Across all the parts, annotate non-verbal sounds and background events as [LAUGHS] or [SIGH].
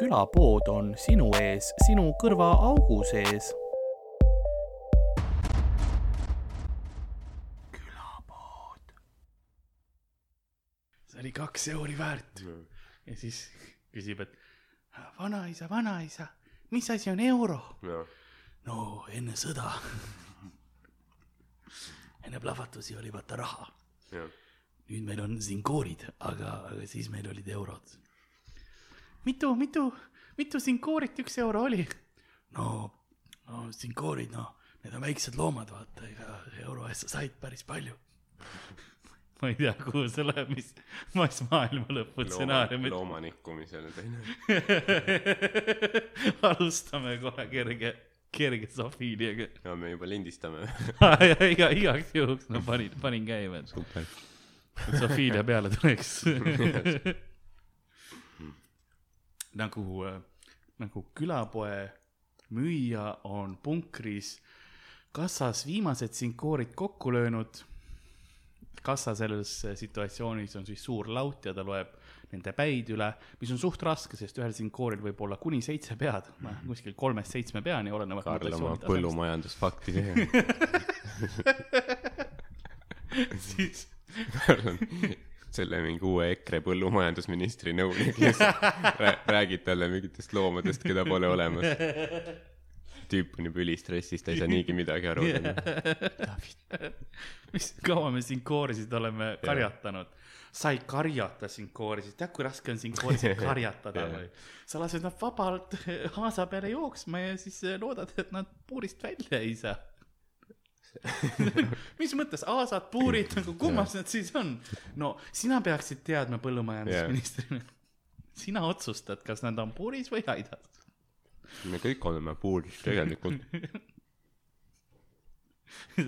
külapood on sinu ees, sinu kõrvaaugu sees. külapood. see oli kaks euri väärt ja siis küsib, et vanaisa, vanaisa, mis asi on euro? no enne sõda, enne plahvatusi oli vaata raha. nüüd meil on siin koorid, aga, aga siis meil olid eurod. Mitu, mitu, mitu siin koorit üks euro oli? no, no siin koorid, noh, need on väiksed loomad, vaata, ega euro eest sa said päris palju. ma ei tea, kuhu see läheb, mis, mis maailma lõpu stsenaariumid. loomanikkumisele teine. [LAUGHS] alustame kohe kerge, kerge sofiiliaga. ja me juba lindistame. [LAUGHS] iga, igaks juhuks no panin, panin käima, et sofiilia peale tuleks. [LAUGHS] nagu, nagu külapoe müüja on punkris kassas viimased sinkoorid kokku löönud. kassa selles situatsioonis on siis suur laut ja ta loeb nende päid üle, mis on suht raske, sest ühel sinkooril võib olla kuni seitse pead, kuskil kolmest seitsme peani, olenevalt. Karl oma. põllumajandusfakti [LAUGHS] siis Karl on selle mingi uue EKRE põllumajandusministri nõunik, rää- räägib talle mingitest loomadest, keda pole olemas. tüüp on juba ülistressis, ta ei saa niigi midagi aru. [LAUGHS] mis kaua me sinkoorisid oleme karjatanud sa ei karjata sinkoorisid, tead kui raske on sinkoorisid [LAUGHS] karjatada Jah. või? sa lased nad vabalt [LAUGHS] haasa peale jooksma ja siis loodad, et nad puurist välja ei saa. [LAUGHS] mis mõttes aasad, puurid, nagu kummas need siis on? no sina peaksid teadma põllumajandusministrina. [LAUGHS] sina otsustad, kas nad on puuris või aidas. me kõik oleme puuris tegelikult. [LAUGHS]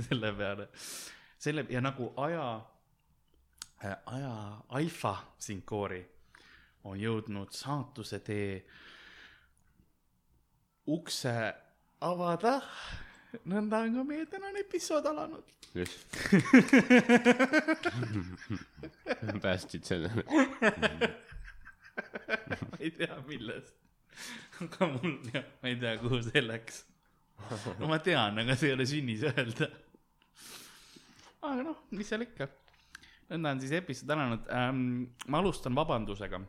selle peale, selle ja nagu aja, aja alfa sinkoori on jõudnud saatuse tee ukse avada. Nõnda on ka meie tänane episood alanud. just. [LAUGHS] päästsid selle. [LAUGHS] ma ei tea, millest. aga mul, ma ei tea, kuhu see läks. no ma tean, aga see ei ole sünnis öelda. aga noh, mis seal ikka. nõnda on siis episood alanud ähm,. ma alustan vabandusega,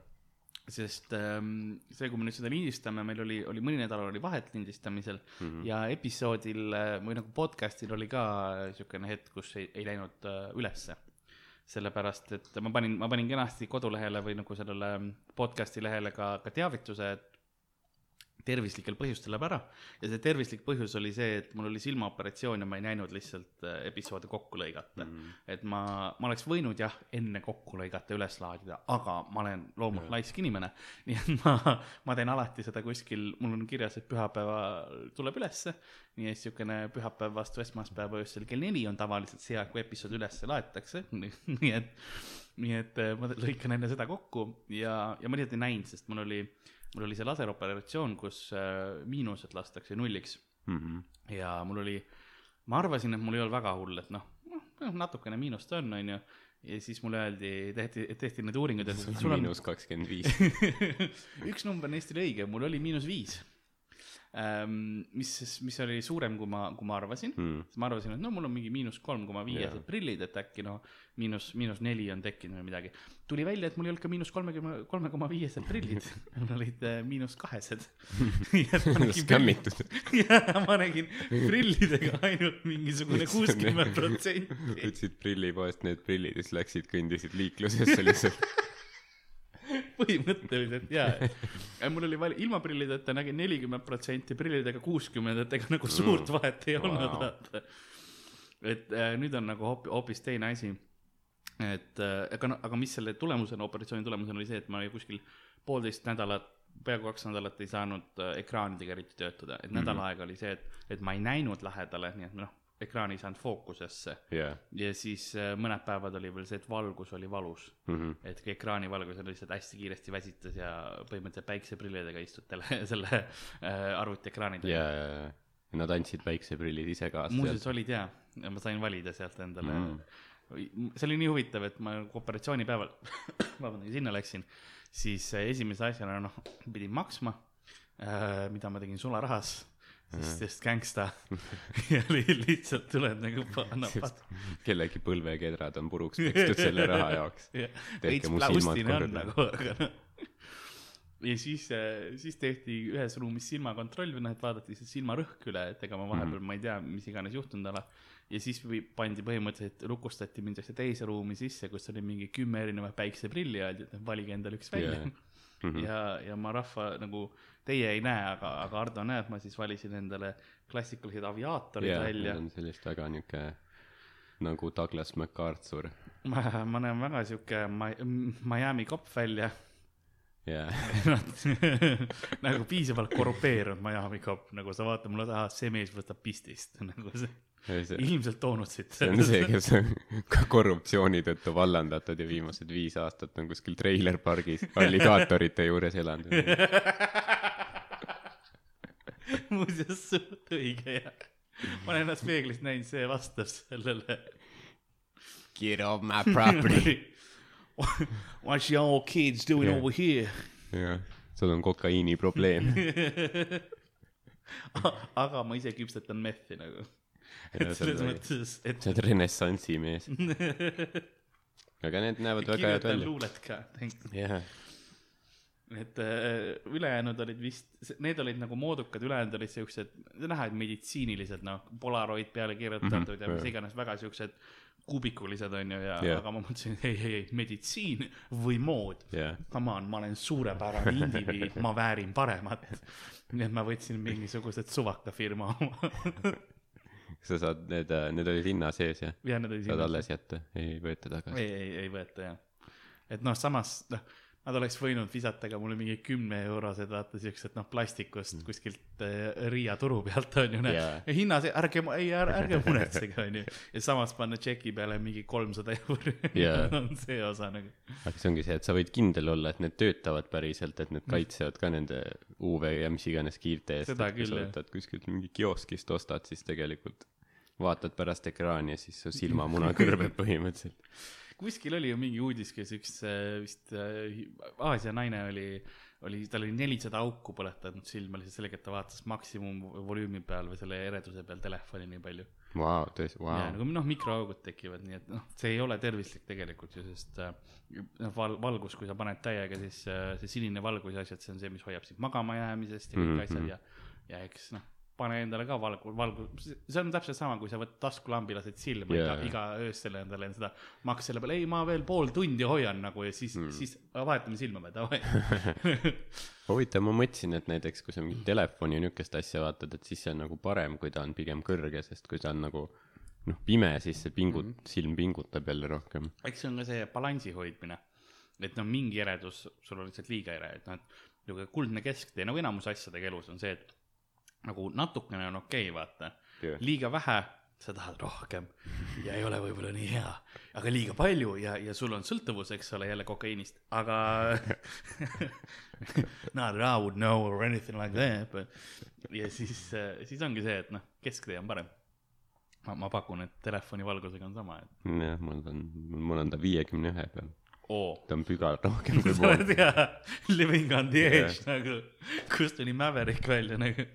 sest ähm, see, kui me nüüd seda lindistame, meil oli, oli mõni nädal oli vahet lindistamisel mm -hmm. ja episoodil äh, või nagu podcast'il oli ka niisugune hetk, kus ei, ei läinud äh, ülesse sellepärast, et ma panin, ma panin kenasti kodulehele või nagu sellele podcast'i lehele ka, ka teavituse, et tervislikel põhjustel läheb ära. Ja see tervislik põhjus oli see, et mul oli silmaoperatsioon ja ma ei näinud lihtsalt äh, episoode kokku lõigata. Mm. -hmm. et ma, ma oleks võinud jah, enne kokku lõigata üles laadida, aga ma olen loomult laisk inimene, [LAUGHS] nii et ma, ma teen alati seda kuskil, mul on kirjas, et pühapäeval tuleb ülesse, nii et niisugune pühapäev vastu esmaspäeva öösel kell neli on tavaliselt see aeg, kui episood üles laetakse, [LAUGHS] nii et, nii et äh, ma lõikan enne seda kokku ja, ja ma lihtsalt ei näinud, sest mul oli, mul oli see laseroperatsioon, kus äh, miinused lastakse nulliks ja mul oli, ma arvasin, et mul ei olnud väga hull, et noh, noh natukene miinust on, onju. ja siis mulle öeldi, tehti, tehti need uuringud, et sul on miinus kakskümmend viis. [LAUGHS] üks number neist oli õige, mul oli miinus viis. mis, mis oli suurem, kui ma, kui ma arvasin siis ma arvasin, et no mul on mingi miinus kolm koma viiesed Jaa. prillid, et äkki noh, miinus, miinus neli on tekkinud või midagi. tuli välja, et mul ei olnud ka miinus kolmekümne, kolme koma viiesed prillid, [LAUGHS] mul olid äh, miinus kahesed. [LAUGHS] skämmitud. [LAUGHS] ja ma nägin prillidega ainult mingisugune kuuskümmend protsenti. võtsid prillipoest need prillid ja siis läksid, kõndisid liiklusesse lihtsalt. Põhimõtteliselt jaa. [LAUGHS] mul oli vali-, ilma prillideta nägin nelikümmend protsenti, prillidega kuuskümmend, et ega nagu suurt vahet ei olnud Vau. vaata. et äh, nüüd on nagu hoop-, hoopis teine asi. et äh, aga noh, aga mis selle tulemusena, operatsiooni tulemusena oli see, et ma kuskil poolteist nädalat, peaaegu kaks nädalat ei saanud äh, ekraanidega eriti töötada, et nädal aega oli see, et, et ma ei näinud lähedale, nii et noh, ekraan ei saanud fookusesse jaa. ja siis äh, mõned päevad oli veel see, et valgus oli valus Mhm. et kui ekraani valgus on lihtsalt hästi kiiresti väsitas ja põhimõtteliselt päikseprillidega istud tele, [LAUGHS] selle äh, arvutiekraani taga. ja, ja, ja. ja nad andsid päikseprillid ise kaasa muuseas olid jaa, ma sain valida sealt endale Mm. mm.. see oli nii huvitav, et ma nagu operatsioonipäeval, [COUGHS] vabandage, sinna läksin, siis äh, esimese asjana noh, pidin maksma äh,, mida ma tegin sularahas, sest, gängsta [LAUGHS] ja li lihtsalt tuled nagu [LAUGHS] napad. kellegi põlvekedrad on puruks [LAUGHS] pekstud selle raha jaoks. Tehke veits pläustine on nagu, aga noh. ja siis, siis tehti ühes ruumis silmakontroll või noh, et vaadati see silmarõhk üle, et ega ma vahepeal mm, -hmm. ma ei tea, mis iganes juhtunud ole. ja siis pandi põhimõtteliselt, lukustati mind ühte teise ruumi sisse, kus oli mingi kümme erinevat päikseprilli ja öeldi, et noh, valige endale üks välja Jaa. yeah.. Mhm. ja, ja ma rahva nagu, teie ei näe, aga, aga Ardo näeb, ma siis valisin endale klassikalised aviaatorid jaa, välja sellist väga niuke nagu Douglas MacArthur. ma, ma näen väga sihuke Miami kopp välja jaa, [LAUGHS] nagu piisavalt korrupeerunud Miami kopp, nagu sa vaatad mulle taha, see mees võtab pistist, [LAUGHS] nagu see, see ilmselt toonud siit. see on see, kes on ka korruptsiooni tõttu vallandatud ja viimased viis aastat on kuskil treilerpargis alligaatorite juures elanud. [LAUGHS] muuseas, suht õige ja ma olen ennast peeglist näinud, see vastab sellele. Get off my property. What y'all kids doing Yeah. over here? jah, sul on kokaiini probleem. [LAUGHS] aga ma ise küpsetan mehhi nagu. Ja et on selles mõttes, et sa oled renessansi mees. [LAUGHS] aga need näevad väga head välja. luulet ka. jah, et äh, ülejäänud olid vist, need olid nagu moodukad, ülejäänud olid siuksed, näha, et meditsiinilised noh, Polaroid peale kirjutatud mm -hmm, ja mis iganes väga siuksed kubikulised onju ja Jah. yeah., aga ma mõtlesin, ei, ei, ei, meditsiin või mood. jah, Come on, ma olen suurepärane indiviid, [LAUGHS] ma väärin paremat. nii et ma võtsin mingisugused suvakafirma oma. [LAUGHS] sa saad need, need olid hinna sees jah? ja need olid saad alles jätta, ei võeta tagasi. ei, ei, ei võeta jah. et noh, samas noh, nad oleks võinud visata ka mulle mingi kümne eurosed, vaata siuksed noh, plastikust kuskilt äh, Riia turu pealt [LAUGHS] on ju, yeah.. hinna see, ärge, ei, ärge [LAUGHS] muretsege, on ju. ja samas panna tšeki peale mingi kolmsada euri Jaa. [LAUGHS] on see osa nagu. aga see ongi see, et sa võid kindel olla, et need töötavad päriselt, et Mm. need kaitsevad ka nende UV ja mis iganes kiirte eest. Seda küll, jah. kuskilt mingi kioskist ostad, siis tegelikult vaatad pärast ekraani ja siis su silmamuna [LAUGHS] kõrbeb põhimõtteliselt. kuskil oli ju mingi uudis, kes üks äh, vist äh, Aasia naine oli, oli, tal oli nelisada auku põletanud silma lihtsalt sellega, et ta vaatas maksimumvolüümi peal või selle ereduse peal telefoni nii palju Vau, tõesti, vau. nagu noh, mikroaugud tekivad, nii et noh, see ei ole tervislik tegelikult ju, sest äh, noh, val-, valgus, kui sa paned täiega, siis see sinine valgus ja asjad, see on see, mis hoiab sind magama jäämisest ja kõik mm Mhm. -hmm. asjad ja, ja eks noh, pane endale ka valgu, valgu, see on täpselt sama, kui sa võtad taskulambi, lased silma yeah. iga, iga öösel endale seda maks selle peale, ei, ma veel pool tundi hoian nagu ja siis mm., siis vahetame silma peal, davai. [LAUGHS] huvitav, ma mõtlesin, et näiteks kui sa mingit telefoni ja niukest asja vaatad, et siis see on nagu parem, kui ta on pigem kõrge, sest kui ta on nagu noh, pime, siis see pingut- mm, -hmm. silm pingutab jälle rohkem. eks see on ka see balansi hoidmine, et noh, mingi eredus, sul on lihtsalt liiga ere, et noh, et niisugune kuldne kesktee nagu enamus asjadega elus on see, et nagu natukene on okei okay,, vaata Jah. liiga vähe, sa tahad rohkem [LAUGHS] ja ei ole võib-olla nii hea, aga liiga palju ja, ja sul on sõltuvus, eks ole, jälle kokaiinist, aga [LAUGHS] not that I would know or anything like that, but ja siis, siis ongi see, et noh, kesktee on parem. ma, ma pakun, et telefoni valgusega on sama, et jah, mul on, mul on ta viiekümne ühe peal. oo ta on pügal [LAUGHS] rohkem kui sa pool. oled hea, living on the edge nagu, kust tuli Maverick välja nagu.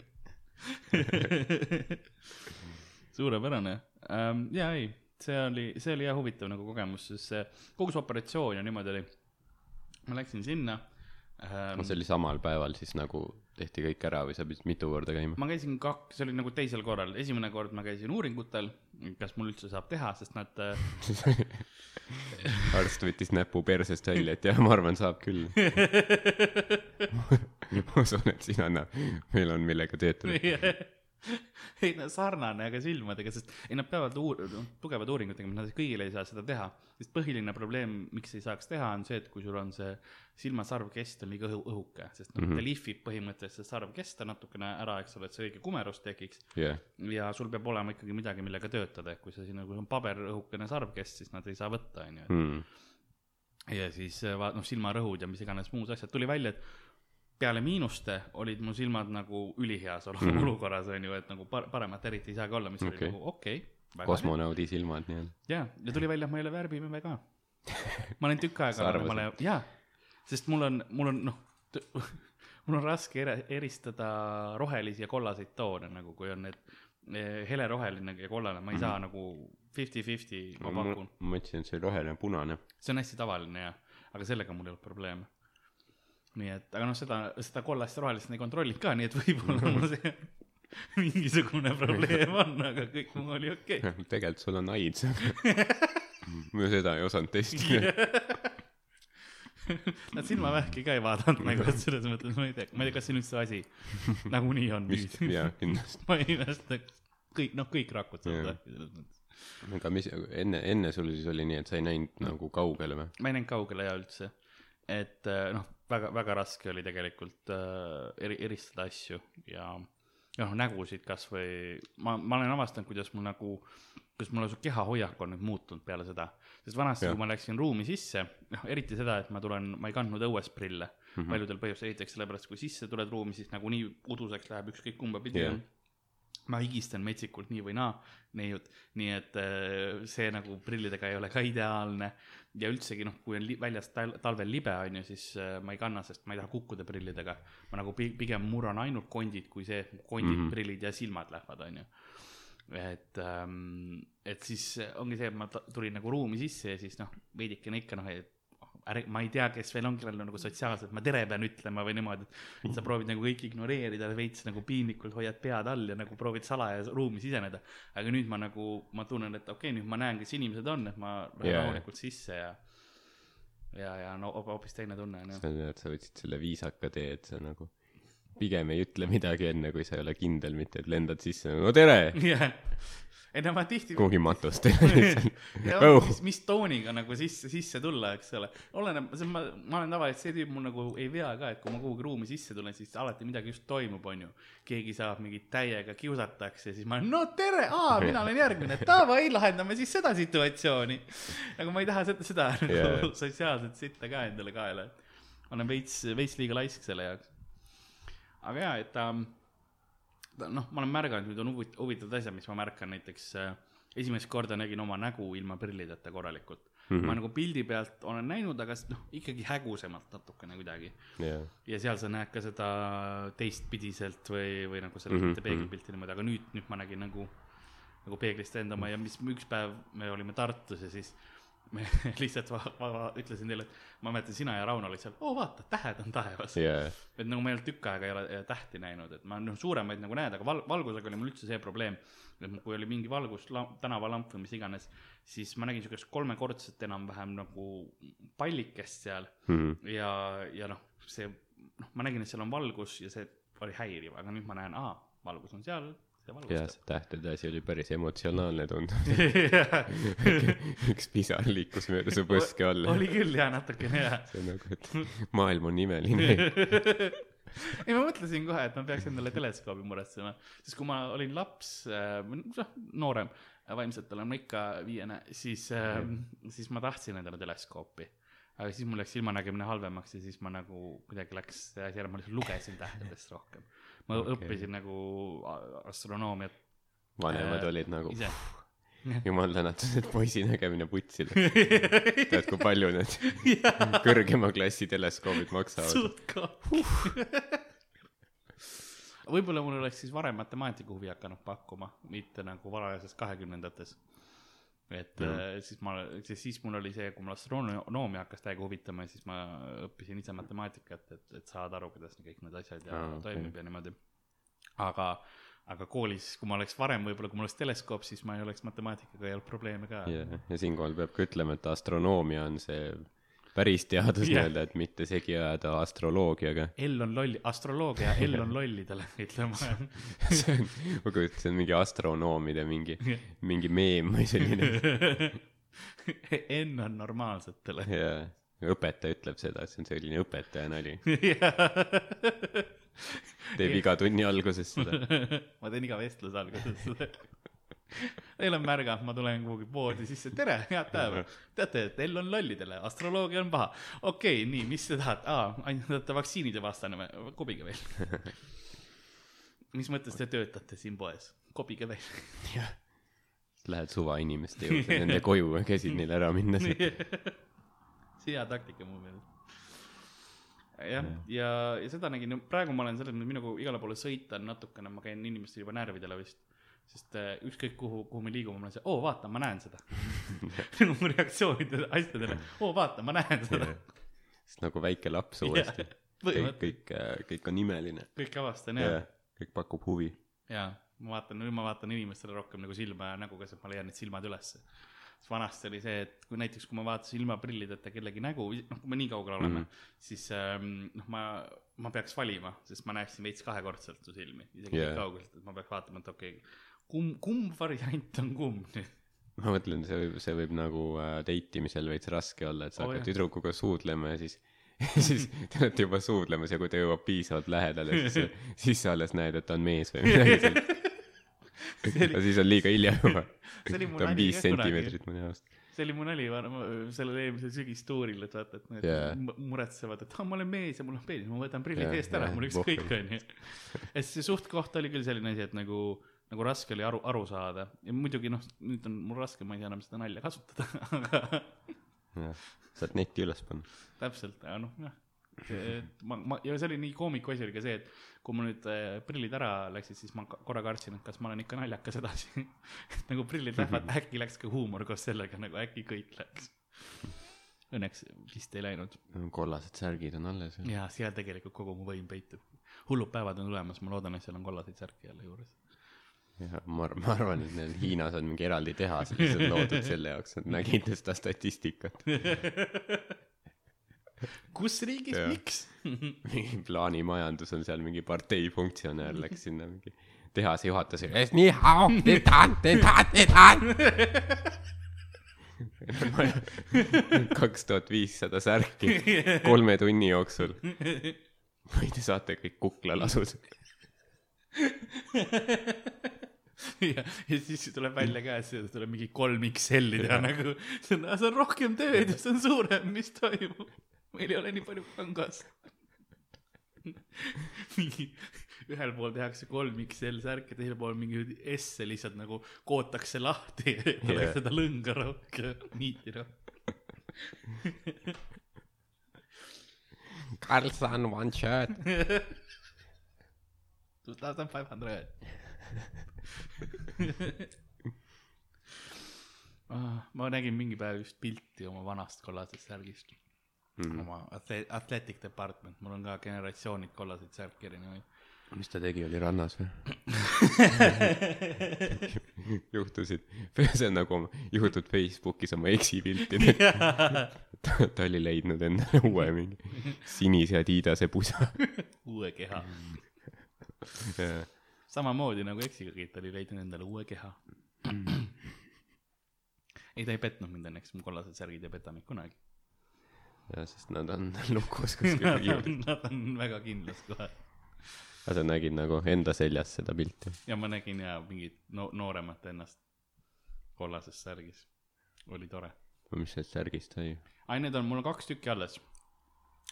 [LAUGHS] suurepärane um,, ja ei, see oli, see oli jah huvitav nagu kogemus, sest see kogu see operatsioon ja niimoodi oli. ma läksin sinna um,. see oli samal päeval siis nagu tehti kõik ära või sa pidid mitu korda käima? ma käisin kaks, see oli nagu teisel korral, esimene kord ma käisin uuringutel, kas mul üldse saab teha, sest nad äh, [LAUGHS] arst võttis näpu persest välja, et jah, ma arvan, saab küll. [LAUGHS] [LAUGHS] ma usun, et siin annab, meil on millega töötada. [LAUGHS] ei no sarnane, aga silmadega, sest ei nad peavad uur-, tugevad uuringud tegema, nad kõigile ei saa seda teha. sest põhiline probleem, miks ei saaks teha, on see, et kui sul on see silmasarvkest on liiga õhu- õhuke, sest noh mm -hmm. ta lihvib põhimõtteliselt seda sarvkesta natukene ära, eks ole, et see õige kumerus tekiks. jah, ja sul peab olema ikkagi midagi, millega töötada, et kui sa sinna, kui on paberõhukene sarvkest, siis nad ei saa võtta, on ju. Hmm. ja siis äh, va- noh, silmarõhud ja mis iganes muud asjad, tuli välja, et peale miinuste olid mu silmad nagu üliheas mm. olukorras on ju, et nagu par-, paremat eriti ei saagi olla, mis okay. Oli nagu okei okay,. kosmonaudi silmad nii-öelda. ja, ja tuli välja, et ma ei ole värvimime ka. [LAUGHS] ma olen tükk aega ma olen, jaa, sest mul on, mul on noh, [LAUGHS] mul on raske ere- eristada rohelisi ja kollaseid toone nagu, kui on need eh, heleroheline ja kollane, ma ei saa nagu fifty-fifty, ma pakun. ma mõtlesin, et see roheline ja punane. see on hästi tavaline ja, aga sellega mul ei olnud probleeme. Nii et, aga noh, seda, seda kollast ja rohelist ei kontrollinud ka, nii et võib-olla mul [LAUGHS] see [LAUGHS] mingisugune probleem on, aga kõik muu oli okei okay. [LAUGHS] tegelikult sul on AIDS, ma seda ei osanud testida. Nad silmavähki ka ei vaadanud nagu, et selles mõttes ma ei tea, ma ei tea, kas see on üldse asi. nagunii on vist, jaa, kindlasti. ma ei imesta, kõik, noh, kõik rakud saavad vähki selles mõttes. aga mis, enne, enne sul siis oli nii, et sa ei näinud nagu kaugele või? ma ei näinud kaugele ja üldse. et äh, noh, väga, väga raske oli tegelikult äh, eri, eristada asju ja, ja noh, nägusid kasvõi ma, ma olen avastanud, kuidas mul nagu, kuidas mul su kehahoiak on nüüd muutunud peale seda. sest vanasti, kui ma läksin ruumi sisse, noh, eriti seda, et ma tulen, ma ei kandnud õues prille mm. -hmm. paljudel põhjustel, esiteks sellepärast, kui sisse tuled ruumi, siis nagunii uduseks läheb ükskõik kumba pidi Jah. on ma higistan metsikult nii või naa neiud, nii et äh, see nagu prillidega ei ole ka ideaalne ja üldsegi noh, kui on li- väljas tal- talvel libe on ju, siis äh, ma ei kanna, sest ma ei taha kukkuda prillidega. ma nagu pi- pigem murran ainult kondid, kui see kondid mm. -hmm. prillid ja silmad lähevad, on ju. et ähm,, et siis ongi see, et ma tulin nagu ruumi sisse ja siis noh, veidikene ikka noh, et ärge, ma ei tea, kes veel on, kellel on nagu sotsiaalselt, ma tere pean ütlema või niimoodi, et sa proovid nagu kõiki ignoreerida, veits nagu piinlikult hoiad pead all ja nagu proovid salaja ruumi siseneda. aga nüüd ma nagu, ma tunnen, et okei okay,, nüüd ma näen, kes inimesed on, et ma lähen Jaa. rahulikult sisse ja ja, ja no hoop- hoopis teine tunne on ju. sa tead, sa võtsid selle viisaka tee, et sa nagu pigem ei ütle midagi enne, kui sa ei ole kindel, mitte et lendad sisse, no tere, [LAUGHS] jah, ei no ma tihti kuhugi ja Oh. mis, mis tooniga nagu sisse, sisse tulla, eks ole. oleneb, ma, ma olen tavaliselt see tüüp, mul nagu ei vea ka, et kui ma kuhugi ruumi sisse tulen, siis alati midagi just toimub, onju. keegi saab mingit täiega kiusatakse, siis ma olen, no tere, aa, mina olen järgmine, davai, lahendame siis seda situatsiooni. aga ma ei taha seda, seda nagu yeah. sotsiaalset sitta ka endale kaela, et olen veits, veits liiga laisk selle jaoks. aga jaa, et ähm, noh, ma olen märganud, nüüd on huvit- huvitavad asjad, mis ma märkan näiteks äh, esimest korda nägin oma nägu ilma prillideta korralikult mm. -hmm. ma nagu pildi pealt olen näinud, aga noh, ikkagi hägusemalt natukene kuidagi. jah, ja seal sa näed ka seda teistpidiselt või, või nagu seda mm Mhm, -hmm. peegelpilti niimoodi, aga nüüd, nüüd ma nägin nagu, nagu peeglist enda oma ja mis üks päev me olime Tartus ja siis me [LAUGHS] lihtsalt va, va, va, ütlesin teile, et ma mäletan, sina ja Rauno olid seal, oo vaata, tähed on taevas. Jaa, et nagu ma ei olnud tükk aega ei ole äh, tähti näinud, et ma noh, suuremaid nagu näed, aga val-, valgusega oli mul üldse see probleem, et kui oli mingi valgus, tänavalamp või mis iganes, siis ma nägin siukest kolmekordset enam-vähem nagu pallikest seal Mhm. ja, ja noh, see, noh, ma nägin, et seal on valgus ja see oli häiriv, aga nüüd ma näen, aa, valgus on seal, jaa, valgustab. see tähtede asi oli päris emotsionaalne tundub. [LAUGHS] [LAUGHS] üks pisar liikus mööda su põske alla. oli küll jah, natukene jah. see on nagu, et maailm on imeline. [LAUGHS] ei, ma mõtlesin kohe, et ma peaks endale teleskoobi muretsema, sest kui ma olin laps äh,, noh, noorem, vaimselt olen ma ikka viiene, siis äh,, siis ma tahtsin endale teleskoopi. aga siis mul läks silmanägemine halvemaks ja siis ma nagu kuidagi läks see asi ära, ma lihtsalt lugesin tähtedest rohkem. Ma okay. õppisin nagu astronoomiat vanemad Äh, olid nagu, ise. jumal tänatud, et poisi nägemine putsi läks. [LAUGHS] tead, kui palju need kõrgema klassi teleskoobid maksavad? suht ka. võib-olla mul oleks siis varem matemaatika huvi hakanud pakkuma, mitte nagu varajases kahekümnendates. Et Jah. äh, siis ma, siis, siis mul oli see, kui mul astronoomia hakkas täiega huvitama siis ma õppisin ise matemaatikat, et, et saada aru, kuidas kõik need asjad ja ah, toimib ja niimoodi. aga, aga koolis, kui ma oleks varem võib-olla, kui mul oleks teleskoop, siis ma ei oleks matemaatikaga ei olnud probleeme ka ja, ja siinkohal peab ka ütlema, et astronoomia on see päris teadus [LAUGHS] Jah. nii-öelda, et mitte segi ajada astroloogiaga. L on loll, astroloogia, L on lollidele, ütleme. [LAUGHS] see on, ma kujutan see on mingi astronoomide mingi, mingi meem või selline [LAUGHS] N on normaalsetele. ja õpetaja ütleb seda, et see on selline õpetaja nali. teeb iga tunni alguses seda. ma teen iga vestluse alguses seda. [LAUGHS] Teil on märganud, ma tulen kuhugi poodi sisse, tere, head päeva. teate, et L on lollidele, astroloogia on paha. okei okay,, nii, mis te tahate, aa, ainult olete vaktsiinide vastane või? kobige veel. [LAUGHS] mis mõttes te töötate siin poes? kobige veel. [LAUGHS] Lähed suva inimeste juurde, nende koju ja käsid neil ära minna. see hea taktika mu meelest. jah, ja, ja seda nägin, praegu ma olen selles mõttes, minuga igale poole sõita on natukene, ma käin inimestele juba närvidele vist. Sest äh, ükskõik kuhu, kuhu me liigume, ma olen see, oo vaata, ma näen seda. [LAUGHS] mu reaktsioonidele asjadele, oo vaata, ma näen seda. sest nagu väike laps uuesti. kõik, põhimõtteliselt kõik, kõik on imeline. kõik avastan ja, kõik pakub huvi. ja ma vaatan, nüüd ma vaatan inimestele rohkem nagu silma ja nägu ka, et ma leian need silmad ülesse. sest vanasti oli see, et kui näiteks, kui ma vaatasin ilma prillideta kellegi nägu, noh, kui me nii kaugel oleme mm, -hmm. siis ähm, noh, ma, ma peaks valima, sest ma näeksin veits kahekordselt su silmi, isegi Jaa. yeah. kaugelt, et ma peaks vaatama, et okei okay,, kumb, kumb variant on kumb nüüd. ma mõtlen, see võib, see võib nagu äh, date imisel veits raske olla, et sa Oo, hakkad tüdrukuga suudlema ja siis [LAUGHS] siis te olete juba suudlemas ja kui ta jõuab piisavalt lähedale, siis, [LAUGHS] siis sa alles näed, et ta on mees või midagi [LAUGHS] sellist. ja siis on liiga hilja juba. Ta on viis sentimeetrit mu näost. see oli mu nali sellel eelmisel sügistuuril, et vaata, et need yeah. muretsevad, et ah, ma olen mees ja mul on peenis, ma võtan prillid Jaa, eest ära jaa,, mul ükskõik onju. et see suht-koht oli küll selline asi, et nagu, nagu raske oli aru, aru saada ja muidugi noh, nüüd on mul raske, ma ei saa enam seda nalja kasutada, [LAUGHS] aga jah, saad netti üles panna. täpselt, aga noh, jah. et ma, ma ja see oli nii koomiku asi oli ka see, et kui mul nüüd äh, prillid ära läksid, siis ma korra kartsin, et kas ma olen ikka naljakas edasi. [LAUGHS] et nagu prillid lähevad, [LAUGHS] äkki läks ka huumor koos sellega nagu äkki kõik läks. Õnneks vist ei läinud kollased särgid on alles. ja seal tegelikult kogu mu võim peitub. hullud päevad on tulemas, ma loodan, et seal on kollaseid särke jälle juures. jah, ma arvan, ma arvan, et neil Hiinas on mingi eraldi tehas lihtsalt loodud selle jaoks, et nägid seda statistikat. kus riigis, miks? [LAUGHS] mingi plaanimajandus on seal mingi partei funktsionäär läks sinna mingi tehase juhatusega. nii hao, tetan, tetan, tetan. kaks tuhat viissada särki kolme tunni jooksul. või te saate kõik kuklalasud. [LAUGHS] [LAUGHS] ja, ja siis tuleb välja ka, et see tuleb mingi kolm XL-i teha nagu, see on, see on rohkem tööd ja see on suurem, mis toimub. meil ei ole nii palju pangas. [LAUGHS] mingi ühel pool tehakse kolm XL särki, teisel pool mingi S-e lihtsalt nagu kootakse lahti, et oleks Jah. seda lõnga rohkem, niiti rohkem. [LAUGHS] Karlsson one shirt. two thousand five hundred. [LAUGHS] Ah, ma nägin mingi päev just pilti oma vanast kollasest särgist mm.. oma athle- athletic department, mul on ka generatsioonid kollaseid särke erinevaid. mis ta tegi, oli rannas või? [LAUGHS] juhtusid, see on nagu juhtud Facebookis oma eksipilti. [LAUGHS] ta, ta oli leidnud endale uue mingi sinise Adidase pusa. uue keha. Samamoodi nagu eksigagi, et ta oli leidnud endale uue keha. [CLEARS THROAT] ei, ta ei petnud mind õnneks, mu kollased särgid ei peta mind kunagi. ja sest nad on [LAUGHS] lukus [LAUGHS] kuskil nad on väga kindlas kohas aga sa nägid nagu enda seljas seda pilti. ja ma nägin ja mingit no, nooremat ennast kollases särgis. oli tore. mis sellest särgist sai? ai, need on, mul on kaks tükki alles.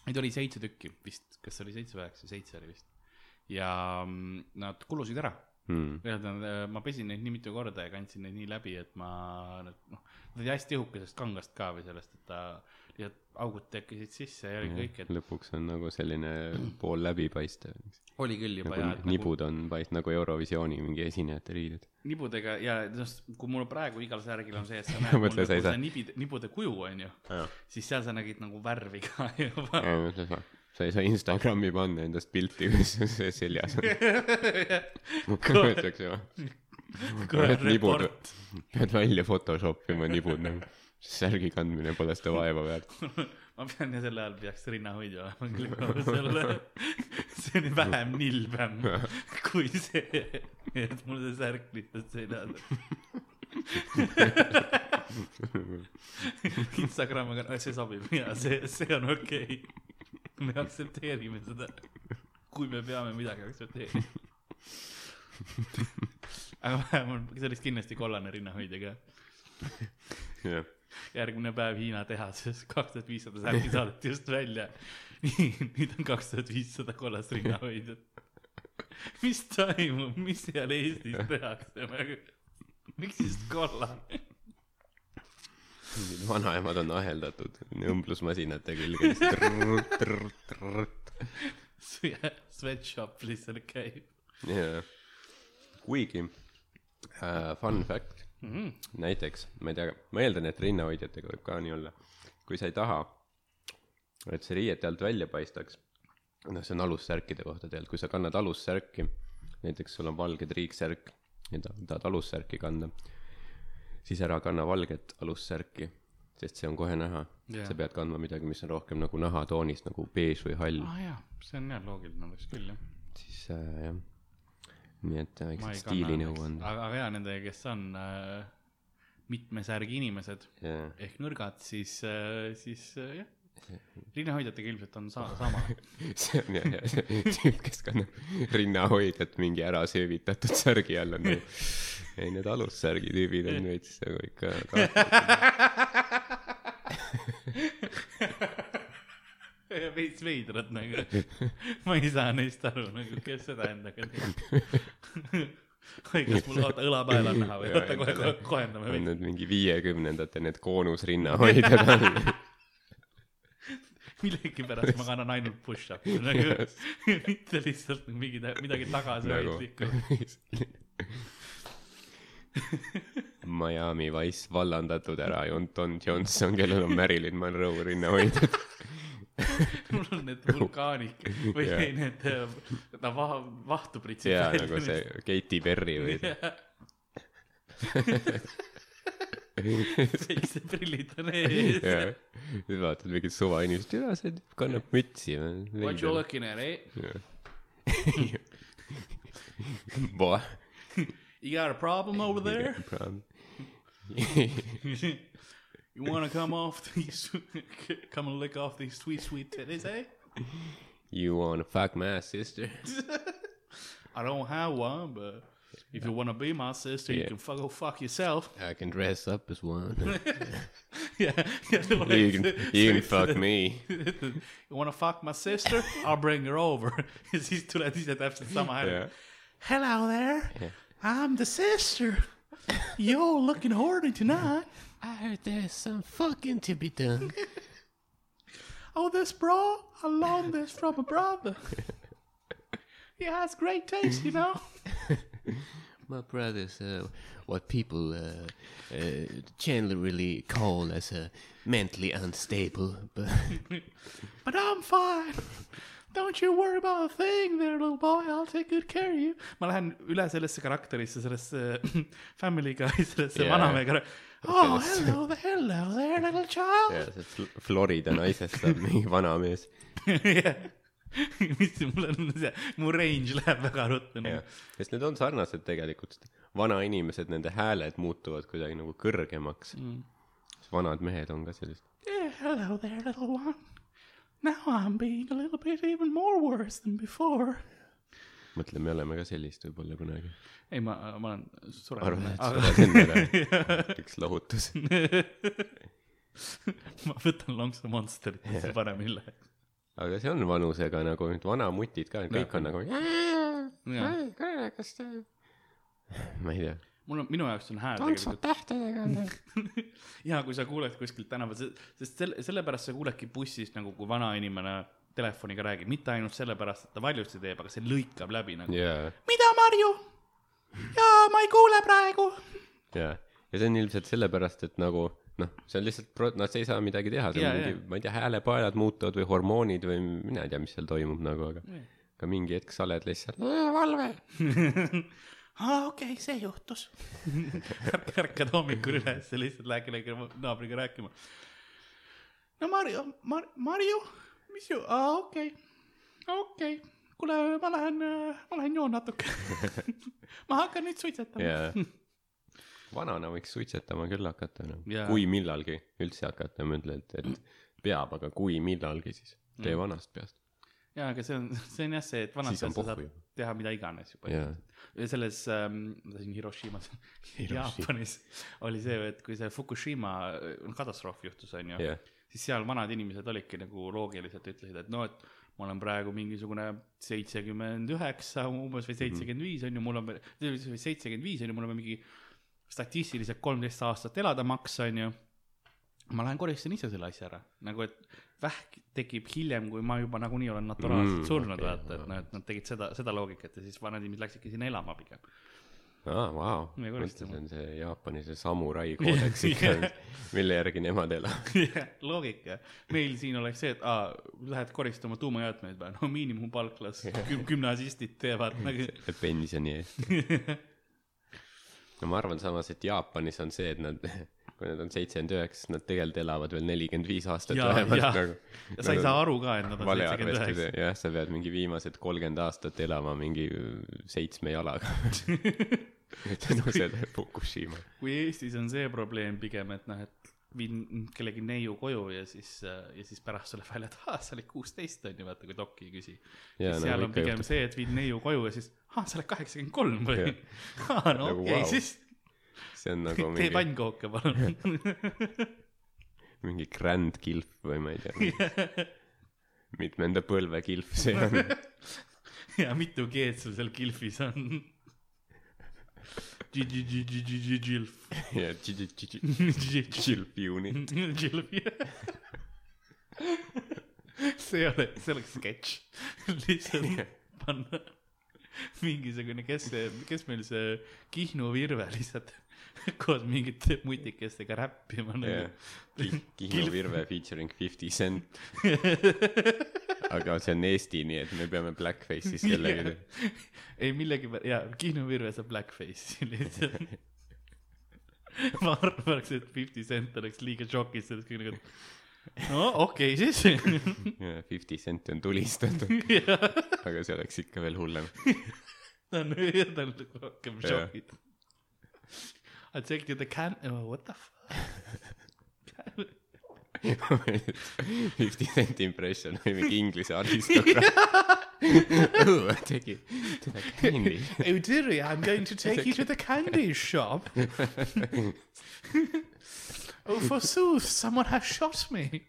Neid oli seitse tükki vist, kas oli seitse või üheksa, seitse oli vist. Ja mm, nad kulusid ära. Hmm. tähendab, ma pesin neid nii mitu korda ja kandsin neid nii läbi, et ma noh, nad olid hästi õhukesest kangast ka või sellest, et ta lihtsalt augud tekkisid sisse ja oli kõik, et lõpuks on nagu selline [CLEARS THROAT] pool läbipaistev. oli küll juba nagu ja et nagu nibud on paist- nagu Eurovisiooni mingi esinejate riided. nibudega ja noh, kui mul praegu igal särgil on see, et sa [LAUGHS] näed mul saa- seda nibide, nibude kuju onju, siis seal sa nägid nagu värvi ka juba. Sa ei saa Instagrami panna endast pilti, kus see seljas on. mõtleks ju, kohe et nibud report, pead välja Photoshop ima nibud nagu. särgi kandmine pole seda vaeva väärt. [LAUGHS] ma pean ja sel ajal peaks rinnahoidja olema küll juba selle, see on vähem nilbem [LAUGHS] kui see, et mul see särk lihtsalt seljas on. [LAUGHS] Instagram, aga see sobib ja see, see on okei okay.. Me aktsepteerime seda, kui me peame midagi aktsepteerima. aga vähemalt, see oleks kindlasti kollane rinnahoidja ka. jah, järgmine päev Hiina tehases, kaks tuhat viissada särki saadeti just välja. nüüd on kaks tuhat viissada kollast rinnahoidjat. mis toimub, mis seal Eestis tehakse, miks just kollane? [LAUGHS] vanaemad on aheldatud õmblusmasinate külge. Sweatshop lihtsalt käib jaa, kuigi äh, fun fact mm. -hmm. näiteks, ma ei tea, ma eeldan, et rinnahoidjatega võib ka nii olla. kui sa ei taha, et see riiete alt välja paistaks, noh, see on alussärkide kohta tegelikult, kui sa kannad alussärki, näiteks sul on valge triiksärk ja ta- tahad alussärki kanda, siis ära kanna valget alussärki, sest see on kohe näha yeah.. sa pead kandma midagi, mis on rohkem nagu nahatoonist nagu beež või hall ah., ah jaa, see on jah loogiline oleks küll jah. siis äh, jah. nii et äh, väiksed kanna stiilinõuanded. aga, aga jaa, nendega, kes on äh, mitme särgi inimesed jaa, ehk nõrgad, siis äh,, siis äh, jah, rinnahoidjatega ilmselt on sa-, [LAUGHS] sama. see on jah, jah, see tüüp, kes kannab rinnahoidjat mingi ära söövitatud särgi all on nagu, ei need alussärgi tüübid on veits nagu ikka [LAUGHS] veits veidrad nagu, ma ei saa neist aru nagu, kes seda endaga teeb. [LAUGHS] oi, kas mul oota õlapäeval on näha või, oota kohe, kohe kohendame veits. need mingi viiekümnendate need koonusrinnahoidjad on [LAUGHS] millegipärast ma kannan ainult push-up'i [LAUGHS] nagu, [LAUGHS] mitte lihtsalt mingi, midagi nagu tagasihoidlikku. Miami Wise vallandatud ära Jon- Don Johnson, kellel on Marilyn Monroe rinnahoidjad. mul on need vulkaanid või yeah. need, ta va-, vahtu pritsib jaa, nagu see Katy Perry või see. väiksed prillid on ees. siis vaatad mingit suva inimest, tea see tüüp kannab mütsi. What you looking at, eh? [LAUGHS] Boah. You got a problem over there? [LAUGHS] You wanna come off these, [LAUGHS] come and lick off these sweet, sweet titties, eh? You wanna fuck my sister? I don't have one, but if you wanna be my sister, you Yeah. can fuck, go fuck yourself. I can dress up as one. [LAUGHS] [LAUGHS] yeah, yeah. You can, you can fuck me. [LAUGHS] You wanna fuck my sister? I'll bring her over. ja too tuled ise täpselt sama hääl Yeah. Hello there Yeah. I'm the sister. You're looking horny tonight. I heard there's some fucking to be done. Oh, this bra, I loaned this from a brother. He has great taste, you know. [LAUGHS] My brother's uh, what people uh, uh, generally call as a mentally unstable, but [LAUGHS] But I'm fine. Don't you worry about a thing there, little boy. I'll take good care of you. ma lähen üle sellesse karakterisse, sellesse [LAUGHS] Family Guy, sellesse yeah. vanamehe. Oh, hello there, hello there, little child Fl- Florida naisest saab mingi vanamees. [LAUGHS] mis mul on see, mu range läheb väga ruttu nagu., sest need on sarnased tegelikult, vanainimesed, nende hääled muutuvad kuidagi nagu kõrgemaks mm.. vanad mehed on ka sellised. Yeah, hello there, little one. Now I'm being a little bit even more worse than before. mõtle, me oleme ka sellist võib-olla kunagi. ei, ma, ma olen arvad, et surenud. sured endale üks lohutus. [LAUGHS] ma võtan lonksu Monsterit, siis see paremini läheb. Aga see on vanusega nagu nüüd vanamutid ka, kõik on nagu. Jaa. kas te. [LAUGHS] ma ei tea. mul on, minu jaoks on hääl tantsud tähtedega. [LAUGHS] ja kui sa kuuled kuskilt tänaval, sest selle, sellepärast sa kuuledki bussis nagu, kui vanainimene telefoniga räägib, mitte ainult sellepärast, et ta valjusti teeb, aga see lõikab läbi nagu. jaa, mida, Marju? jaa, ma ei kuule praegu. jaa. ja see on ilmselt sellepärast, et nagu noh, see on lihtsalt nad ei saa midagi teha, see Jaa, on mingi ma ei tea, häälepaelad muutuvad või hormoonid või mina ei tea, mis seal toimub nagu, aga aga mingi hetk sa oled lihtsalt valve. [LAUGHS] aa, okei see juhtus. [LAUGHS] ärkad hommikul üles ja lihtsalt lähed kellegi naabriga rääkima. no Marju, Mar-, Marju, mis ju, aa okei okay., okei okay., kuule, ma lähen, ma lähen joon natuke. [LAUGHS] ma hakkan nüüd suitsetama jaa. Vanana võiks suitsetama küll hakata noh Jaa., kui millalgi üldse hakata, ma ütlen, et, et peab, aga kui millalgi, siis tee Mm. vanast peast. jaa, aga see on, see on jah see, et vanasti Siis on sa saad pohhu ju. teha mida iganes juba. jaa, ja selles ähm,, ma tahtsin Hiroshimas, Jaapanis oli see, et kui see Fukushima äh, katastroof juhtus, onju jah, siis seal vanad inimesed olidki nagu loogiliselt ütlesid, et no, et ma olen praegu mingisugune seitsekümmend üheksa umbes või seitsekümmend viis on ju, mul on seitsekümmend viis on ju, mul on mingi statistiliselt kolmteist aastat elada maks on ju. ma lähen koristan ise selle asja ära, nagu et vähk tekib hiljem, kui ma juba nagunii olen naturaalselt Mm, surnud okay,, vaata, et noh, et nad tegid seda, seda loogikat ja siis vanad inimesed läksidki sinna elama pigem. aa, vau, Me mõtle, koristame. see on see Jaapani see samurai koodeks [LAUGHS] ikka, mille järgi nemad elavad. [LAUGHS] loogika, meil siin oleks see, et aa, lähed koristama tuumajäätmeid või, no miinimumpalk las [LAUGHS] gümnasistid teevad nagu. pensioni eest. No ma arvan samas, et Jaapanis on see, et nad, [LAUGHS] kui nad on seitsekümmend üheksa, siis nad tegelikult elavad veel nelikümmend viis aastat Jaa, vähemalt jaa. nagu. ja sa ei saa aru ka, et nad on seitsekümmend üheksa. jah, sa pead mingi viimased kolmkümmend aastat elama mingi seitsme jalaga. tänu sellele Fukushima. kui Eestis on see probleem pigem, et noh, et viin kellegi neiu koju ja siis, ja siis pärast tuleb välja, et aa, sa olid kuusteist on ju, vaata kui dokki ei küsi. Siis nagu seal on pigem juhtub. see, et viid neiu koju ja siis, aa, sa oled kaheksakümmend kolm või [LAUGHS] aa, no Nagu okei okay, vau. siis see on nagu [LAUGHS] tee mingi, pannkooke palun. [LAUGHS] mingi grand kilf või ma ei tea. mitmenda põlve kilf see on. ja mitu G-d sul seal kilfis on? Gilf. ja kilf unit. Gilf. see ole, see oleks sketš. lihtsalt panna mingisugune, kes see, kes meil see Kihnu Virve lihtsalt [LAUGHS] koos mingite mutikestega räppima jah nagu., [LAUGHS] Kihnu Virve featuring Fifty Cent. [LAUGHS] aga see on Eesti, nii et me peame blackface'is kellegi tegema. ei millegi, jaa, Kihnu Virve saab blackface'i lihtsalt. ma arvaks, et Fifty Cent oleks liiga šokis sellest kõik nagu, no okei okay, siis. Fifty Cent on tulistatud, aga see oleks ikka veel hullem. ta on, ta on rohkem Jah. I take you to the can-, oh what the fuck. [LAUGHS] Fifty Cent impression või mingi [LAUGHS] inglise aristokraat. [LAUGHS] tegi, teda candy. Oh dearie, I am going to take you to the candy shop. oh forsooth, someone has shot me.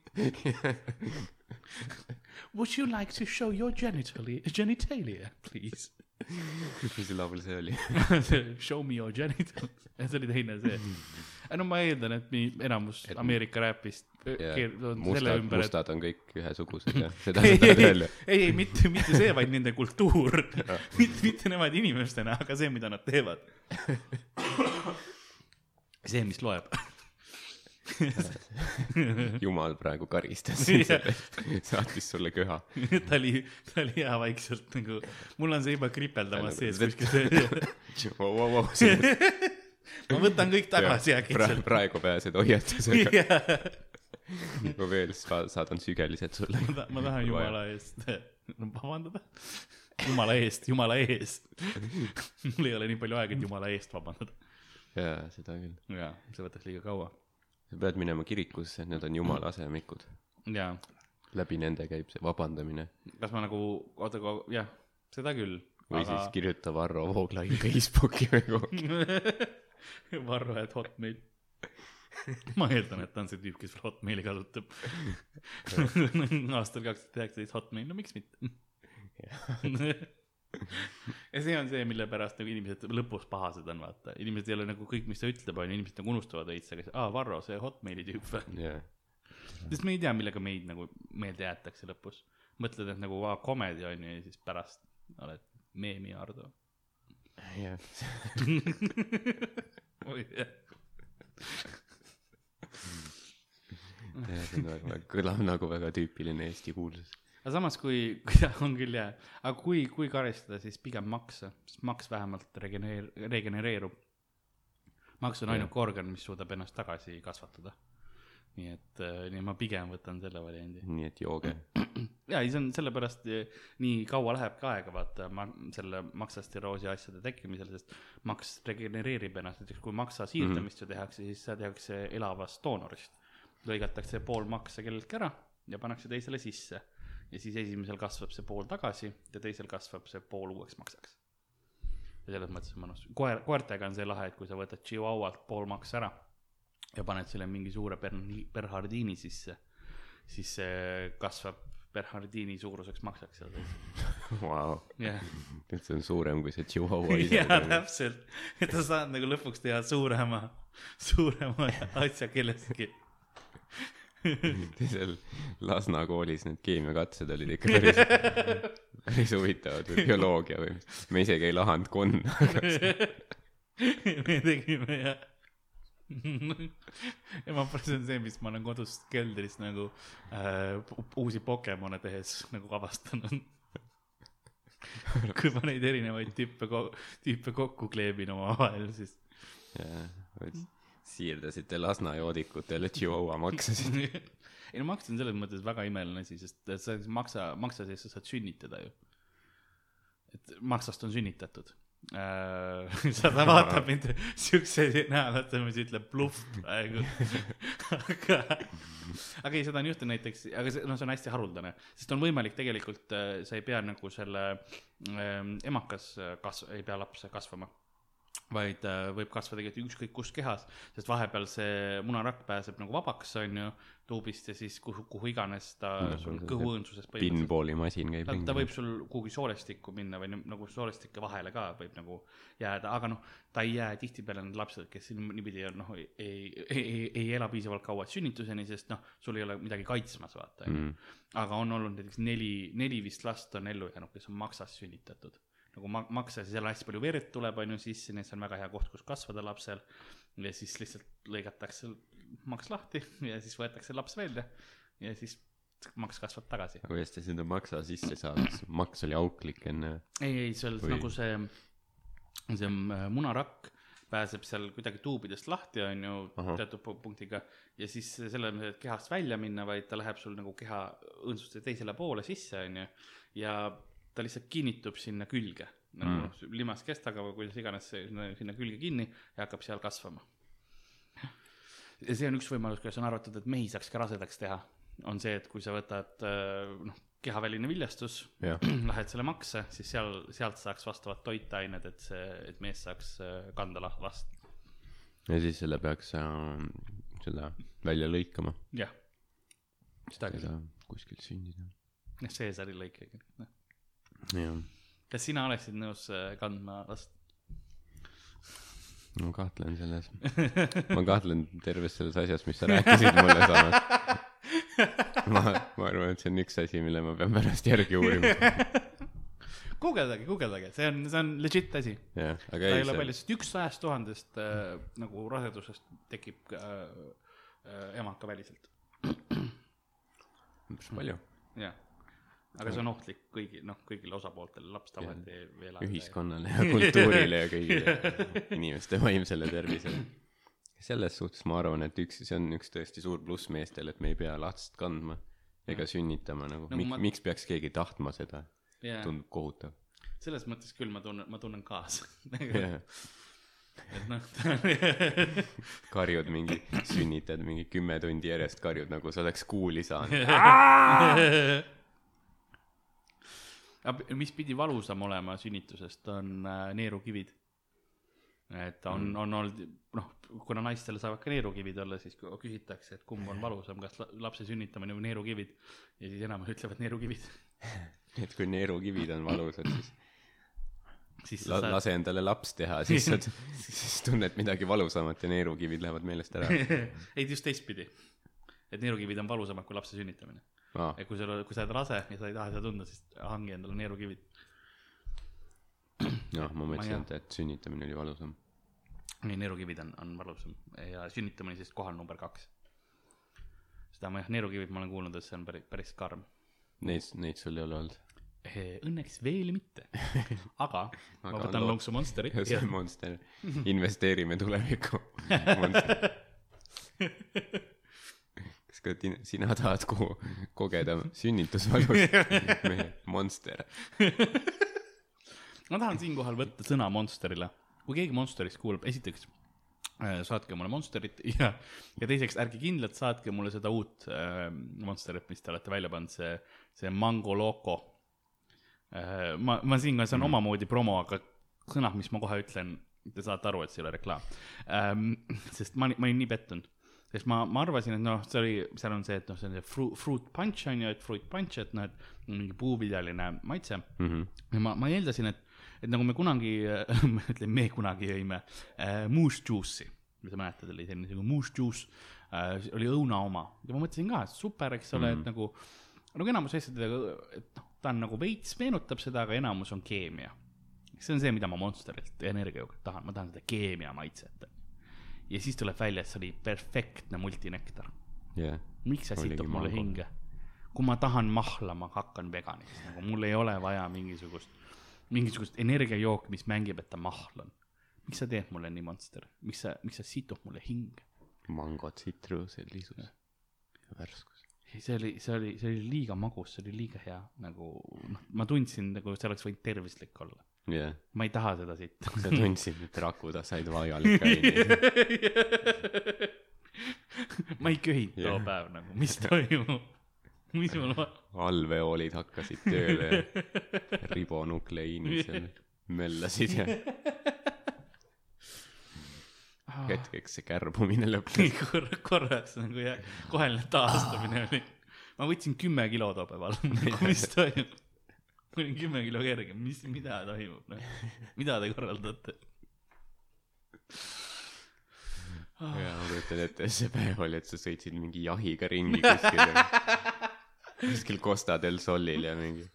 Would you like to show your genitalia, genitalia, please? [LAUGHS] mis laul see oli? [LAUGHS] Show me your genitals. [LAUGHS] see oli teine see. no ma eeldan, et nii enamus Ameerika räpist mustad, ümber, et mustad on kõik ühesugused jah, seda sa ei, tahad öelda. ei, ei mitte, mitte see, vaid nende kultuur. mitte, mitte nemad inimestena, aga see, mida nad teevad. see, mis loeb. [LAUGHS] jumal praegu karistas sind selle eest, saatis sulle köha. ta oli, ta oli hea vaikselt nagu, mul on see juba kripeldamas sees kuskil [LAUGHS] [LAUGHS] ma võtan kõik tagasi äkitselt. praegu pääsed hoiatusega, ma veel sa- saadan sügelised sulle. ma tahan jumala eest, no vabandada. jumala eest, jumala eest. mul ei ole nii palju aega, et jumala eest vabandada. jaa, seda küll. jaa, see võtaks liiga kaua. Sa pead minema kirikusse, need on jumala asemikud. jaa läbi nende käib see vabandamine. kas ma nagu, oota, jah, seda küll. või aga... siis kirjuta Varro Vooglaid Facebooki või kuhugi. [LAUGHS] Varro, et Hotmail. ma eeldan, et ta on see tüüp, kes Hotmaili kasutab. [LAUGHS] aastal kaks tuhat üheksateist Hotmail, no miks mitte. [LAUGHS] [LAUGHS] ja see on see, mille pärast nagu inimesed lõpus pahased on, vaata, inimesed ei ole nagu kõik, mis ta ütleb, onju, inimesed nagu unustavad veits, aga aa, Varro, see Hotmaili tüüp või. jah, sest me ei tea, millega meid nagu meelde jäetakse lõpus. mõtled, et nagu vaa, komedi on ju ja siis pärast oled meemi Ardo. jah. see on väga, kõlab nagu väga tüüpiline Eesti kuulsus. Aga samas, kui, [LAUGHS] kui on küll jah, aga kui, kui karistada, siis pigem makse, sest maks vähemalt regeneer-, regenereerub. maks on ainuke organ, mis suudab ennast tagasi kasvatada. nii et, nii ma pigem võtan selle variandi. nii et jooge. [CLEARS THROAT] ja ei, see on sellepärast eh, nii kaua lähebki aega, vaata, ma selle maksastiroosi asjade tekkimisel, sest maks regenereerib ennast, näiteks kui maksa siirdamist ju tehakse, siis seda tehakse elavast doonorist. lõigatakse pool maksa kelleltki ära ja pannakse teisele sisse ja siis esimesel kasvab see pool tagasi ja teisel kasvab see pool uueks maksaks. ja selles mõttes on mõnus, koer, koertega on see lahe, et kui sa võtad Chihuahualt pool maksa ära ja paned selle mingi suure Berni-, Bernhardiini sisse, siis see kasvab Bernhardiini suuruseks maksaks seal sees. Vau, jah, et see on suurem kui see Chihuahua [LAUGHS] ise jaa, täpselt, et sa saad nagu lõpuks teha suurema, suurema asja kellestki. [LAUGHS] seal Lasna koolis need keemiakatsed olid ikka [LAUGHS] päris, päris huvitavad või bioloogia või, me isegi ei lahanud konna, [LAUGHS] me tegime ja ja ma, see on see, mis ma olen kodus keldris nagu äh, uusi Pokemone tehes nagu avastanud. kui ma neid erinevaid tüüpe, tüüpe kokku kleebin omavahel, siis jaa, siirdasite Lasna joodikutele Chihuahua maksasid. [LAUGHS] ei no maks on selles mõttes väga imeline asi, sest et sa maksa, maksa sees sa saad sünnitada ju. et maksast on sünnitatud äh,. sa, ta vaatab mind siukse näoga, mis ütleb bluff praegu. aga, aga ei, seda on juhtunud näiteks, aga see, noh, see on hästi haruldane, sest on võimalik tegelikult, sa ei pea nagu selle ähm, emakas kasv-, ei pea laps kasvama vaid äh, võib kasvada tegelikult ükskõik kus kehas, sest vahepeal see munarakk pääseb nagu vabaks, on ju, tuubist ja siis kuhu, kuhu iganes ta Nagu sul kõhuõõnsuses pinballi masin käib ta, ta võib sul kuhugi soolestikku minna või nagu soolestike vahele ka võib nagu jääda, aga noh, ta ei jää tihtipeale need lapsed, kes niipidi on, noh, ei, ei, ei, ei ela piisavalt kaua sünnituseni, sest noh, sul ei ole midagi kaitsmas, vaata, onju. aga on olnud näiteks neli, neli vist last on ellu jäänud, kes on maksas sünnitatud. Nagu ma-, maksa, seal hästi palju verd tuleb, on ju, sisse, nii et see on väga hea koht, kus kasvada lapsel. ja siis lihtsalt lõigatakse maks lahti [LAUGHS] ja siis võetakse laps välja ja siis maks kasvab tagasi. aga kuidas te sinna maksa sisse saate, maks oli auklik enne. ei, ei, seal Või- või... nagu see, see äh, munarakk pääseb seal kuidagi tuubidest lahti, on ju teatud pu- punktiga ja siis selle asemel, et kehast välja minna, vaid ta läheb sul nagu keha õõnsuste teisele poole sisse, on ju, ja ta lihtsalt kinnitub sinna külge nagu Mm. mm. limaskestaga või kuidas iganes see sinna, sinna külge kinni ja hakkab seal kasvama. ja see on üks võimalus, kuidas on arvatud, et mehi saaks ka rasedaks teha, on see, et kui sa võtad äh, noh, kehaväline viljastus [CLEARS THROAT] lähed selle makse, siis seal, sealt saaks vastavad toitained, et see, et mees saaks äh, kanda la- last. ja siis selle peaks äh, selle välja lõikama, jah, seda küll, seda kuskilt sündida. jah, Caesari lõik, noh. Kas sina oleksid nõus äh, kandma last? ma kahtlen selles, [LAUGHS] ma kahtlen terves selles asjas, mis sa rääkisid mulle samas. ma, ma arvan, et see on üks asi, mille ma pean pärast järgi uurima. [LAUGHS] guugeldage, guugeldage, see on, see on legit asi. jah, ta aga ei ei ole palju, sest üks sajast tuhandest äh, nagu rasedusest tekib äh, äh, emakaväliselt, päris palju. jah. Aga see on ohtlik kõigi, noh, kõigile osapooltele, laps tavaliselt ei ei ela. ühiskonnale ja kultuurile ja kõigile [LAUGHS] inimeste vaimsele tervisele. selles suhtes ma arvan, et üks, see on üks tõesti suur pluss meestel, et me ei pea last kandma ega sünnitama nagu Nagu Mik,, ma- miks peaks keegi tahtma seda, jah, tundub kohutav. selles mõttes küll ma tunnen, ma tunnen kaasa. jah, et noh, [LAUGHS] karjud mingi, sünnitad mingi kümme tundi järjest karjud nagu sa oleks kuuli saanud. [LAUGHS] mis pidi valusam olema sünnitusest, on äh, neerukivid. et on, on olnud, noh, kuna naistele saavad ka neerukivid olla, siis küsitakse, et kumb on valusam, kas la- lapse sünnitamine või neerukivid. ja siis enamik ütlevad neerukivid. [LAUGHS] et kui neerukivid on valusad, siis [LAUGHS] siis la, sa saad, lase endale laps teha, siis sa, [LAUGHS] siis tunned midagi valusamat ja neerukivid lähevad meelest ära. ei just teistpidi. et neerukivid on valusamad kui lapse sünnitamine. aa, et kui sul, kui sa oled rase ja sa ei taha seda tunda, siis hangi endale neerukivid. [CLEARS THROAT] noh, ma mõtlesin, et, et sünnitamine oli valusam. nii, neerukivid on, on valusam ja sünnitamine siis kohal number kaks. seda ma jah, neerukivid ma olen kuulnud, et see on päris, päris karm. Neid, neid sul ei ole olnud? Õnneks veel mitte, aga [LAUGHS] ma võtan loo- lonksu Monsteri [LAUGHS] see on Monster, investeerime tulevikku. [LAUGHS] Monster. Ka sina tahad ko- kogeda sünnitusvalust? [LAUGHS] meie Monster. ma tahan siinkohal võtta sõna Monsterile. kui keegi Monsterist kuulab, esiteks äh, saatke mulle Monsterit ja, ja teiseks ärge kindlalt saatke mulle seda uut äh, Monsterit, mis te olete välja pannud, see, see Mango Loco äh,. ma, ma siinkohal, see on omamoodi promo, aga sõnad, mis ma kohe ütlen, te saate aru, et see ei ole reklaam ähm,. sest ma, ma olin nii pettunud, sest ma, ma arvasin, et noh, see oli, seal on see, et noh, see on see fruit, fruit punch on ju, et fruit punch, et noh, et mingi puuviljaline maitse Mhm. ja ma, ma eeldasin, et, et nagu me kunagi, [LAUGHS] ma ütlen, me kunagi jõime äh, moose juice'i kui sa mäletad, oli selline nagu mousse juice äh,, oli õuna oma ja ma mõtlesin ka, et super, eks ole mm., et nagu, nagu enamus asjadega, et noh, ta on nagu veits meenutab seda, aga enamus on keemia. see on see, mida ma Monsterilt energiajoogurt tahan, ma tahan seda keemia maitset. Ja siis tuleb välja, et see oli perfektne multinektar. jah, miks see situb mulle mango. hinge? kui ma tahan mahla, ma hakkan veganiks, nagu mul ei ole vaja mingisugust, mingisugust energiajooki, mis mängib, et ta mahl on. miks sa teed mulle nii monster, miks sa, miks sa situd mulle hinge? mango, tsitruselisus värskus. see oli, see oli, see oli liiga magus, see oli liiga hea, nagu noh, ma tundsin nagu see oleks võinud tervislik olla. jah, ma ei taha seda sitta. [LAUGHS] sa tundsid, et rakud said vajalikke aineid. ma ei köhinud too Jah. päev nagu, mis toimub, mis mul va-, allveoolid hakkasid tööle ja ribonukleiinid seal möllasid ja hetkeks see kärbumine lõppes. korra, korraks nagu jah, koheline taastumine oli. ma võtsin kümme kilo too päeval, [LAUGHS] mis toimub? Olin kümme kilo kergem, mis, mida toimub, noh, mida te korraldate? ja ma kujutan ette, see päev oli, et sa sõitsid mingi jahiga ringi kuskil, [LAUGHS] kuskil Costa del Solil ja mingi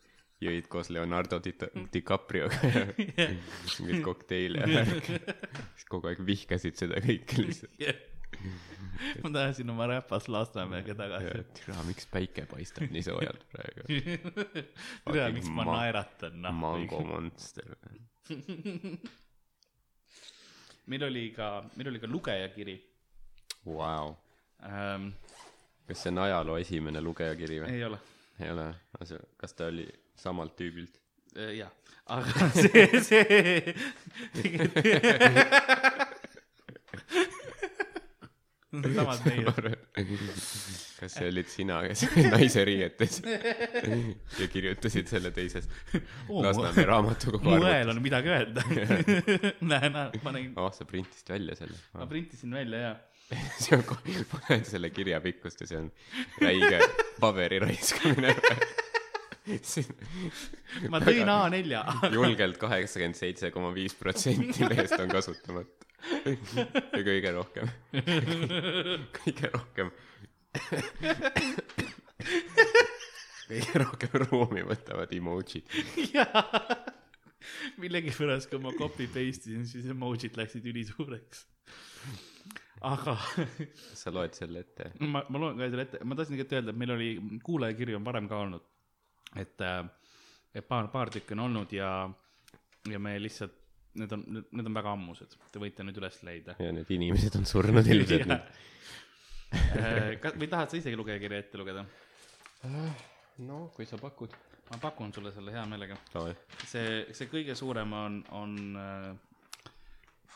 jõid koos Leonardo Di- DiCaprioga ja [LAUGHS] mingeid kokteile ja värki. siis kogu aeg vihkasid seda kõike lihtsalt. Ma tahtsin oma räpas Lasnamäega tagasi. türa, miks päike paistab nii soojalt praegu? [LAUGHS] tea, miks ma naeratan, noh. Mango Monster. [LAUGHS] meil oli ka, meil oli ka lugejakiri Vau. ähm,. kas see on ajaloo esimene lugejakiri või? ei ole, ei ole, kas ta oli samalt tüübilt? jah, aga [LAUGHS] see, see samad [LAUGHS] meie. kas see olid sina, kes [LAUGHS] naise riietes [LAUGHS] ja kirjutasid selle teises Lasnamäe raamatukogu mu arvutis? hääl on midagi öelda. näe, näe, ma nägin, ah, sa printisid välja selle ma? printisin välja ja see on, ma näen selle kirja pikkust ja see on räige paberi raiskamine. ma tõin A4. julgelt kaheksakümmend seitse koma viis protsenti lehest on kasutamata. Ja kõige rohkem, kõige rohkem, kõige rohkem ruumi võtavad emotsid. jaa, millegipärast, kui ma copy paste isin, siis emotsid läksid ülisuureks. aga sa loed selle ette? ma, ma loen ka selle ette, ma tahtsin tegelikult öelda, et meil oli kuulajakirju on varem ka olnud. et, et paar, paar tükki on olnud ja, ja me lihtsalt, need on, need on väga ammused, te võite nüüd üles leida. ja need inimesed on surnud ilmselt nüüd. [LAUGHS] kas, või tahad sa isegi lugejakirja ette lugeda? no kui sa pakud. ma pakun sulle selle hea meelega. davai. see, see kõige suurem on, on,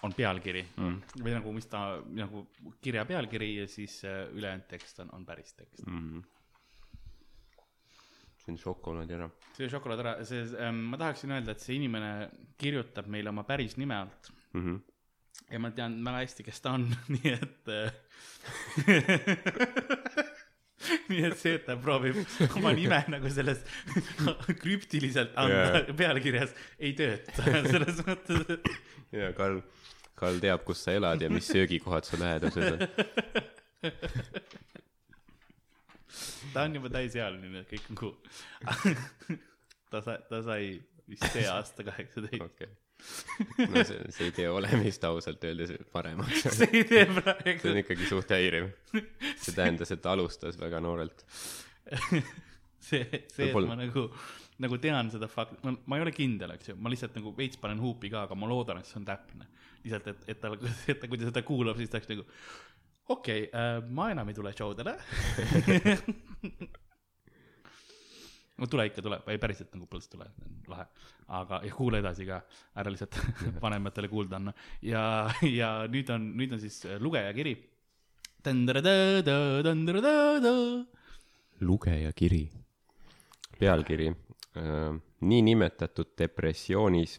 on pealkiri mm. või nagu, mis ta nagu kirja pealkiri ja siis äh, ülejäänud tekst on, on päris tekst mm.. see on šokolaadi ära. see šokolaad ära, see ähm,, ma tahaksin öelda, et see inimene kirjutab meile oma päris nime alt Mhm. ja ma tean väga hästi, kes ta on, [LAUGHS] nii et äh, [LAUGHS] nii et see, et ta proovib oma nime nagu selles [LAUGHS] krüptiliselt anda Jaa. yeah. pealkirjas, ei tööta, selles mõttes, et ja Karl, Karl teab, kus sa elad ja mis söögikohad su lähedased on. Ta on juba täisealine, nii et kõik on cool. [LAUGHS] ta sai, ta sai vist see aasta kaheksateist. okei. no see, see ei tee olemist ausalt öeldes paremaks. [LAUGHS] see ei tee see on praegu, ikkagi suht häiriv. see tähendas, et alustas väga noorelt. [LAUGHS] see, see, et Võib-olla- ma nagu, nagu tean seda fakti, ma, ma ei ole kindel, eks ju, ma lihtsalt nagu veits panen huupi ka, aga ma loodan, et see on täpne. lihtsalt, et, et tal, et ta, kui ta seda kuulab, siis ta oleks nagu okei okay, äh,, ma enam ei tule show dele. [LAUGHS] no tule ikka, tule, ei päriselt nagu põlts tule, lahe. aga, ja kuula edasi ka, ära lihtsalt [LAUGHS] vanematele kuulda anna. ja, ja nüüd on, nüüd on siis äh, lugejakiri. lugejakiri. pealkiri. niinimetatud depressioonis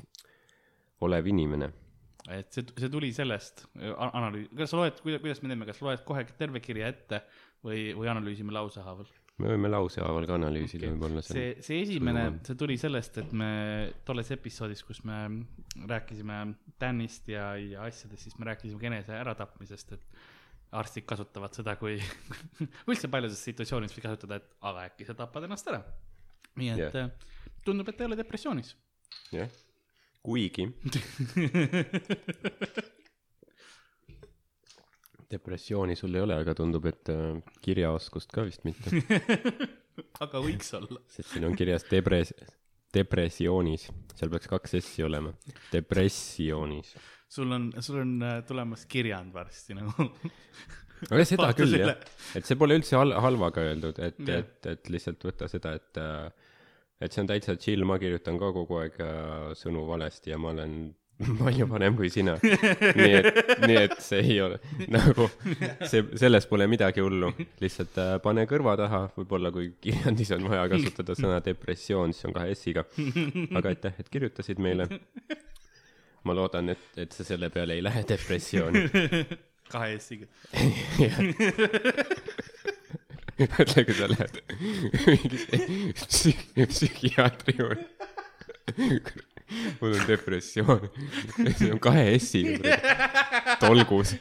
olev inimene. Et see, see tuli sellest analüüs, kas sa loed, kuidas, me teeme, kas loed kohe terve kirja ette või, või analüüsime lausehaaval? me võime lause haaval ka analüüsida Okei. võib-olla see, see esimene see tuli sellest, et me tolles episoodis, kus me rääkisime Danist ja, ja asjadest, siis me rääkisime ka enese äratapmisest, et arstid kasutavad seda kui, [LAUGHS] üldse paljudes situatsioonides võib kasutada, et aga äkki sa tapad ennast ära. nii et yeah. tundub, et ei ole depressioonis. jah, kuigi. [LAUGHS] Depressiooni sul ei ole, aga tundub, et äh, kirjaoskust ka vist mitte, [LAUGHS] aga võiks olla. sest siin on kirjas depres-, depressioonis, seal peaks kaks S-i olema, depressioonis. sul on, sul on äh, tulemas kirjand varsti nagu. aga seda küll jah, et see pole üldse hal-, halvaga öeldud, et et, et lihtsalt võta seda, et äh, et see on täitsa chill, ma kirjutan ka kogu aeg äh, sõnu valesti ja ma olen [LAUGHS] palju parem kui sina. nii et, nii et see ei ole [LAUGHS] nagu see, selles pole midagi hullu, lihtsalt äh, pane kõrva taha, võib-olla kui kirjandis on vaja kasutada sõna depressioon, siis on kahe S-iga. aga aitäh, et kirjutasid meile. ma loodan, et, et sa selle peale ei lähe depressiooni. kahe S-iga. [LAUGHS] mõtle, kui sa lähed mingi psüh-, psühhiaatri juurde. mul on depressioon. see on kahe S-iga, tolgus,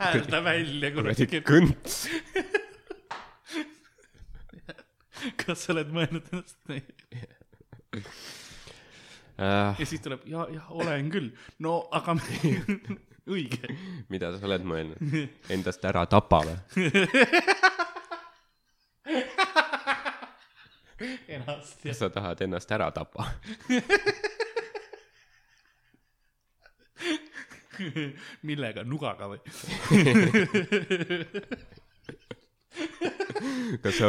häälda välja, kuradi kuradi. kõnts. kas sa oled mõelnud ennast nii? Äh, ja siis tuleb ja, jah, olen küll. no aga [LAUGHS] õige. mida sa oled mõelnud? [LAUGHS] Endast ära tapa või? [LAUGHS] [LAUGHS] kenasti. kas sa tahad ennast ära tapa? [LAUGHS] millega, nugaga või? [LAUGHS] kas sa?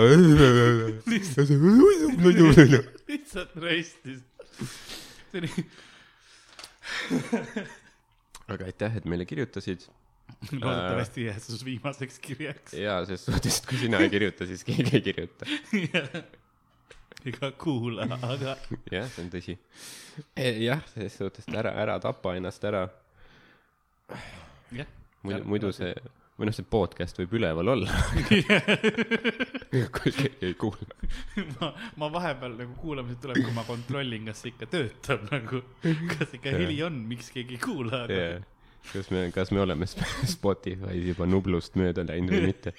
lihtsalt röstis. see oli, aga aitäh, et meile kirjutasid. loodetavasti jääb see viimaseks kirjaks. jaa, ses suhtes, kui sina ei kirjuta, siis keegi ei kirjuta. Ega [LAUGHS] kuula, aga [LAUGHS] jah, see on tõsi. jah, selles suhtes, et ära, ära tapa ennast ära. muidu, muidu see, või noh, see podcast võib üleval olla. [LAUGHS] kui keegi ei kuula. ma, ma vahepeal nagu kuulamised tuleb, kui ma kontrollin, kas see ikka töötab nagu, kas ikka heli on, miks keegi ei kuula, aga Yeah. kas me, kas me oleme Sp- Spotify's juba Nublust mööda läinud või mitte?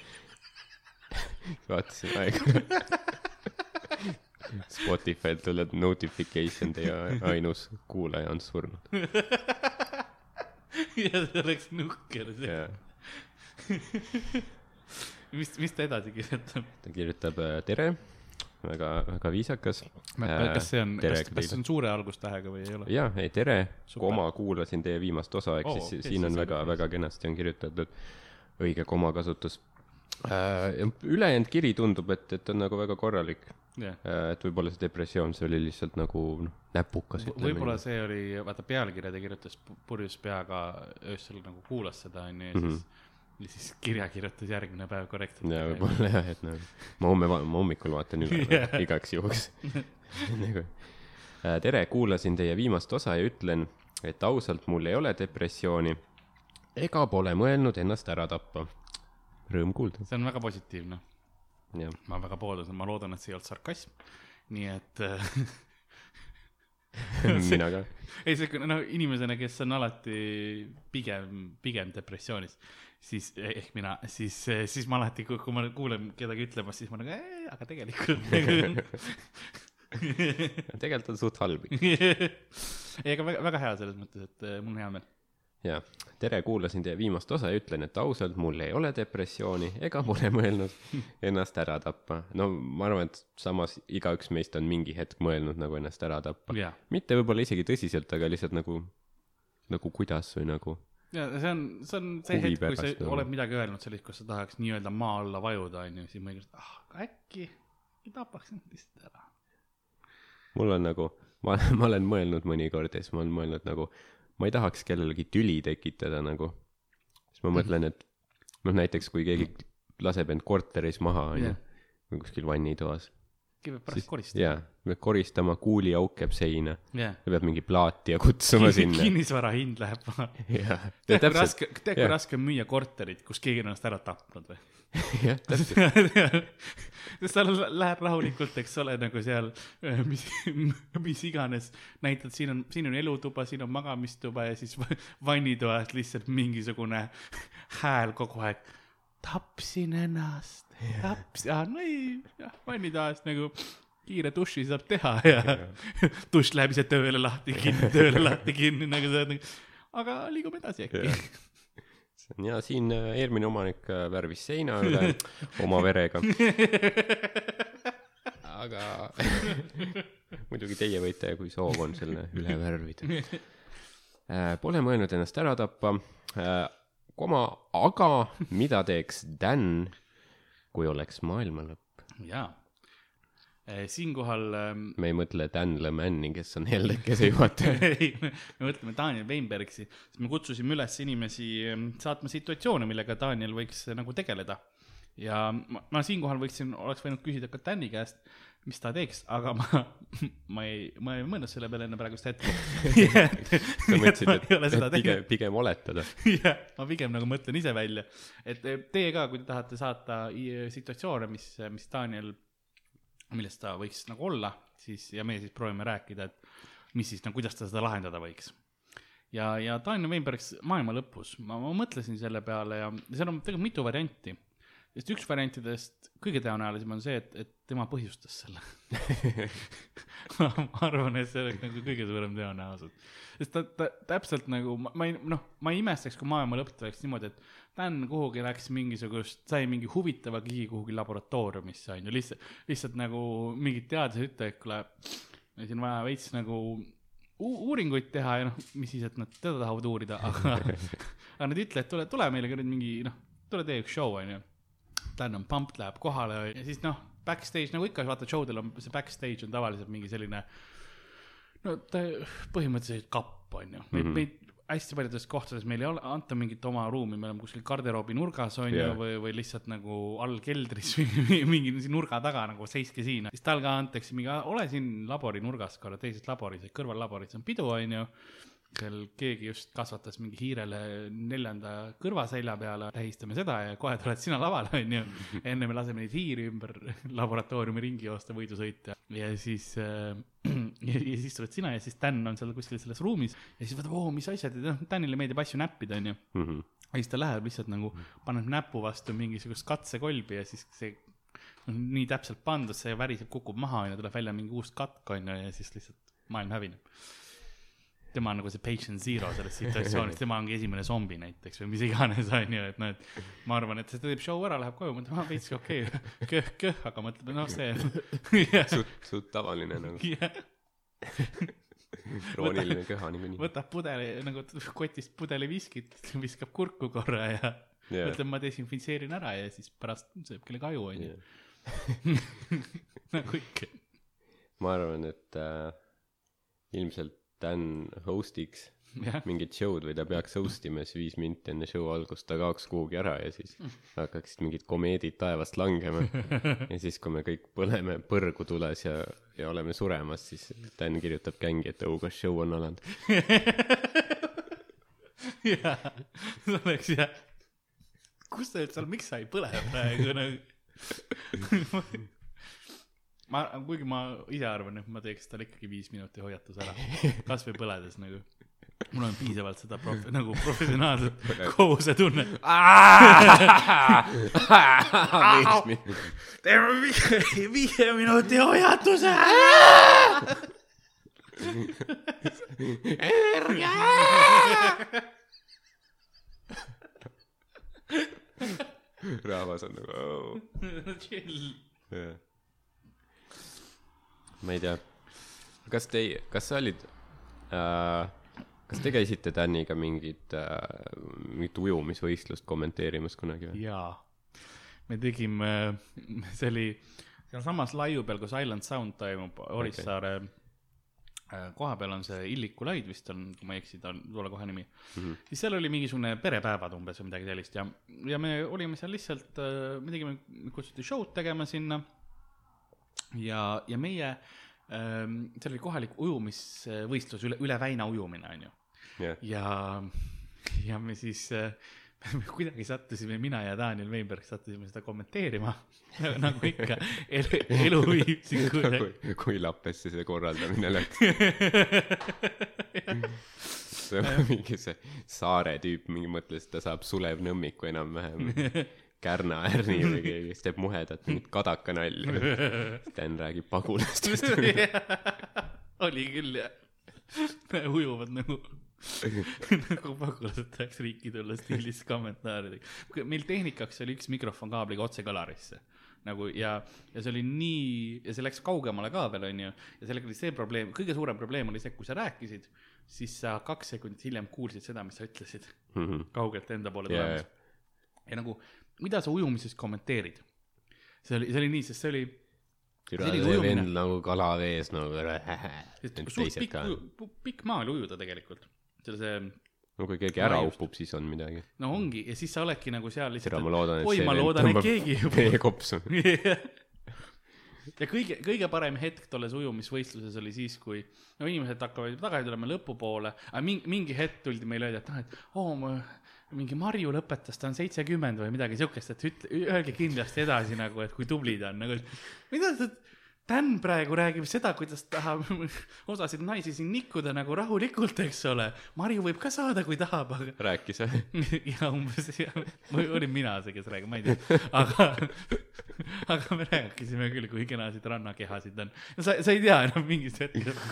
vaatasin aega. Spotify'lt tuleb notification, teie ainus kuulaja on surnud. [LAUGHS] ja see oleks nukker see. ja mis, mis ta edasi kirjutab? ta kirjutab äh, tere, väga, väga viisakas. kas see on, kas, kas see on suure algustähega või ei ole? jaa, ei tere, koma kuulasin teie viimast osa, ehk Oo, siis okei, siin on väga väga kenasti on kirjutatud õige komakasutus. ülejäänud kiri tundub, et, et on nagu väga korralik. jah. et võib-olla see depressioon, see oli lihtsalt nagu noh, näpukas. võib-olla see oli, vaata pealkirja ta kirjutas pu- purjus peaga öösel nagu kuulas seda onju ja siis, ja siis kirja kirjutas järgmine päev korrektselt. ja võib-olla jah, et nagu ma homme, ma hommikul vaatan üle [LAUGHS] yeah. [LAUGHS] igaks juhuks [LAUGHS] nagu äh, tere, kuulasin teie viimast osa ja ütlen, et ausalt, mul ei ole depressiooni ega pole mõelnud ennast ära tappa. Rõõm kuulda, see on väga positiivne. Ma väga pooldan, ma loodan, et see ei olnud sarkasm. nii et äh, [LAUGHS] mina ka. ei, see noh, inimesena, kes on alati pigem, pigem depressioonis, siis ehk mina, siis, siis ma alati, kui ma kuulen kedagi ütlemas, siis ma nagu, aga tegelikult [LAUGHS] tegelikult on suht halb. [LAUGHS] ei, aga väga, väga hea selles mõttes, et äh, mul on hea meel. ja, tere, kuulasin teie viimast osa ja ütlen, et ausalt, mul ei ole depressiooni ega pole [LAUGHS] mõelnud ennast ära tappa. no ma arvan, et samas igaüks meist on mingi hetk mõelnud nagu ennast ära tappa. jaa, mitte võib-olla isegi tõsiselt, aga lihtsalt nagu, nagu kuidas või nagu, ja see on, see on see hetk, kui sa nagu. oled midagi öelnud sellist, kus sa tahaks nii-öelda maa alla vajuda, onju, siis mõnikord, ah, äkki, äkki tapaks end lihtsalt ära. mul on nagu, ma, [LAUGHS] ma olen mõelnud mõnikord ja siis ma olen mõelnud nagu, ma ei tahaks kellelegi tüli tekitada nagu. siis ma mõtlen, et noh, näiteks kui keegi laseb end korteris maha, onju või kuskil vannitoas, keegi peab pärast koristama. jaa, pead koristama, kuuliauk jääb seina. jah. ja peab mingi plaati ja kutsuma sinna. kinnisvara hind läheb maha. tead, kui raske, tead, kui raske on müüa korterit, kus keegi on ennast ära tapnud või? [LAUGHS] jah, täpselt. [LAUGHS] sa lähed rahulikult, eks ole, nagu seal, mis, [LAUGHS] mis iganes, näitad, siin on, siin on elutuba, siin on magamistuba ja siis va- vannitoas lihtsalt mingisugune hääl kogu aeg. tapsin ennast, tapsin, no ei, vannitoas nagu kiire duši saab teha ja dušš läheb ise tööle lahti, kinni, tööle lahti, kinni, nagu sa oled nagu, aga liigume edasi äkki. Ja siin äh, eelmine omanik äh, värvis seina üle [LAUGHS] oma verega. [LAUGHS] aga [LAUGHS] muidugi teie võite, kui soov on, selle üle värvida. Pole mõelnud ennast ära tappa, koma, aga mida teeks Dan, kui oleks maailma lõpp? jaa. Siinkohal ähm, me ei mõtle Dan Lemanni, kes on Helldekese juhataja. [LAUGHS] ei, me mõtleme Daniel Weinbergsi, sest me kutsusime üles inimesi ähm, saatma situatsioone, millega Daniel võiks äh, nagu tegeleda. ja ma, ma siinkohal võiksin, oleks võinud küsida ka Dani käest, mis ta teeks, aga ma, [LAUGHS] ma ei, ma ei mõelnud selle peale enne praegust hetke. [LAUGHS] sa mõtlesid, et, et pigem pigem oletada. jah, ma pigem nagu mõtlen ise välja, et eh, teie ka, kui te tahate saata situatsioone, mis, mis Daniel, millest ta võiks nagu olla, siis ja meie siis proovime rääkida, et mis siis nagu, kuidas ta seda lahendada võiks. ja, ja Daniel Weinbergs maailma lõpus, ma, ma mõtlesin selle peale ja seal on tegelikult mitu varianti. sest üks variantidest kõige tõenäolisem on see, et, et tema põhjustas selle [LAUGHS] ma arvan, et see oleks nagu kõige suurem tõenäosus. sest ta, ta täpselt nagu, ma, ma ei, noh, ma ei imestaks, kui maailma lõpp tuleks niimoodi, et Dan kuhugi läks mingisugust, sai mingi huvitava kigi kuhugi laboratooriumisse, on ju, lihtsalt, lihtsalt nagu mingid teadlased ütlevad, kuule, meil siin vaja veits nagu uuringuid teha ja noh, mis siis, et nad teda tahavad uurida, [LAUGHS] aga, aga nad ütlevad, tule, tule meile ka nüüd mingi noh, tule tee üks show, on ju. Dan on pumped, läheb kohale ja siis noh, backstage nagu ikka, vaata show del on see backstage on tavaliselt mingi selline no ta põhimõtteliselt kapp on ju, meid mm, -hmm. meid hästi paljudes kohtades meil ei ole, anta mingit oma ruumi, me oleme kuskil garderoobi nurgas on Jah. ju, või, või lihtsalt nagu all keldris [LAUGHS] või mingi nurga taga nagu seiske siin, siis tal ka antakse mingi, ole siin labori nurgas korra, teises laboris, kõrvallaboris on pidu on ju seal keegi just kasvatas mingi hiirele neljanda kõrvaselja peale, tähistame seda ja kohe tuled sina lavale, [LAUGHS] onju. enne me laseme neid hiiri ümber [LAUGHS] laboratooriumi ringi joosta, võidusõita ja siis äh, [CLEARS THROAT] ja, ja siis tuled sina ja siis Dan on seal kuskil selles ruumis ja siis vaatab, oo, mis asjad ja noh, Danile meeldib asju näppida, onju. Mhm. ja siis ta läheb lihtsalt nagu, paneb näpu vastu mingisugust katsekolbi ja siis see noh, nii täpselt pandud, see väriseb, kukub maha onju, tuleb välja mingi uus katk onju ja siis lihtsalt maailm hävineb. Tema on nagu see patient zero selles [LAUGHS] situatsioonis, tema ongi esimene zombi näiteks või mis iganes [LAUGHS] onju, et noh, et ma arvan, et ta teeb show ära, läheb koju, mõtleb, ah veits okei okay., köh, köh, aga mõtleb, noh, see [LAUGHS] jah, suht, suht tavaline nagu, jah, krooniline köha niikuinii. võtab pudeli nagu kotist pudeli viskit, viskab kurku korra ja Jah. mõtleb, ma desinfitseerin ära ja siis pärast sööb kellegi aju onju, nagu ikka. ma arvan, et äh, ilmselt Dan host'iks jah, mingit show'd või ta peaks host ima, siis viis minti enne show algust ta kaoks kuhugi ära ja siis hakkaksid mingid komeedid taevast langema. [LAUGHS] ja siis, kui me kõik põleme põrgu tules ja, ja oleme suremas, siis Dan kirjutab gängi, et oh, kas show on alanud. jah, see oleks jah. kus sa üldse, miks sa ei põle praegu nagu? [LAUGHS] ma, kuigi ma ise arvan, et ma teeks talle ikkagi viis minuti hoiatus ära, [LAUGHS] kasvõi põledes nagu. mul on piisavalt seda prof-, [LAUGHS] nagu professionaalset kohusetunnet. [LAUGHS] teeme viie, minuti hoiatuse. rahvas on nagu oh.. chill. Jah. Ma ei tea, kas teie, kas sa olid äh,, kas te käisite Daniga mingit äh,, mingit ujumisvõistlust kommenteerimas kunagi või? jaa, me tegime, see oli sealsamas laiu peal, kus Island Sound toimub, Orissaare okay. koha peal on see Illiku laid vist on, kui ma ei eksi, ta on, tule kohe nimi mm. -hmm. siis seal oli mingisugune perepäevad umbes või midagi sellist ja, ja me olime seal lihtsalt, me tegime, kutsuti show'd tegema sinna. ja, ja meie ähm,, seal oli kohalik ujumisvõistlus, üle, üle väina ujumine, onju. jah, ja, ja me siis äh, [LAUGHS] me kuidagi sattusime, mina ja Daniel Weinberg sattusime seda kommenteerima [LAUGHS] nagu ikka elu, elu viib sind kuidagi. [LAUGHS] kui, kui Lappesse see korraldamine läks. see on mingi see saare tüüp mingi mõtles, et ta saab Sulev Nõmmiku enam-vähem Kärna [LAUGHS] Ärni või [LAUGHS] keegi, kes teeb muhedat mingit kadaka nalja. [LAUGHS] Sten räägib pagulastest. oli küll jah. ujuvad nagu, nagu pagulased tahaks riiki tulla stiilis kommentaaridega. meil tehnikaks oli üks mikrofon kaabliga otse kõlarisse nagu ja, ja see oli nii ja see läks kaugemale ka veel onju ja sellega oli see probleem, kõige suurem probleem oli see, kui sa rääkisid, siis sa kaks sekundit hiljem kuulsid seda, mis sa ütlesid kaugelt enda poole tulemas. ja nagu, mida sa ujumises kommenteerid? see oli, see oli nii, sest see oli vend nagu kala vees nagu. [LAUGHS] suht pikk pikk maa oli ujuda tegelikult. selle see, no kui keegi ära Laiust. upub, siis on midagi. no ongi ja siis sa oledki nagu seal lihtsalt ma, loodan, et oi, ma loodan, et keegi [LAUGHS] meie kopsu. [LAUGHS] ja kõige, kõige parem hetk tolles ujumisvõistluses oli siis, kui no inimesed hakkavad tagasi tulema lõpupoole, aga mingi, mingi hetk tuldi meile öelda, et noh, et oo, ma mingi Marju lõpetas, ta on seitsekümmend või midagi siukest, et ütle, öelge kindlasti edasi nagu, et kui tubli ta on, nagu et mida sa, Dan praegu räägib seda, kuidas tahab osasid naisi siin nikkuda nagu rahulikult, eks ole. Marju võib ka saada, kui tahab, aga rääkis või? [LAUGHS] ja umbes ja või olin mina see, kes räägib, ma ei tea, aga, aga me rääkisime küll, kui kenasid rannakehasid on. sa, sa ei tea enam mingist hetkest.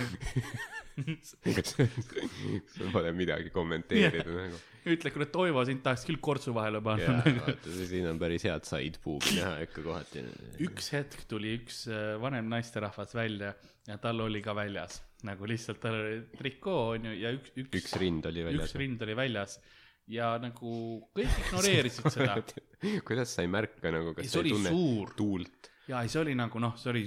Sul pole midagi kommenteerida nagu. ütle, kuule, Toivo, sind tahaks küll kortsu vahele jaa, panna. vaata, siin on päris head side boob'i näha ikka kohati. üks hetk tuli üks äh, vanem naisterahvas välja ja tal oli ka väljas, nagu lihtsalt tal oli trikoo onju ja üks, üks, üks rind oli väljas üks. rind oli väljas ja nagu kõik [LAUGHS] ignoreerisid seda. kuidas sa ei märka nagu, kas sa ei tunne suur tuult? ja ei, see oli nagu noh, see oli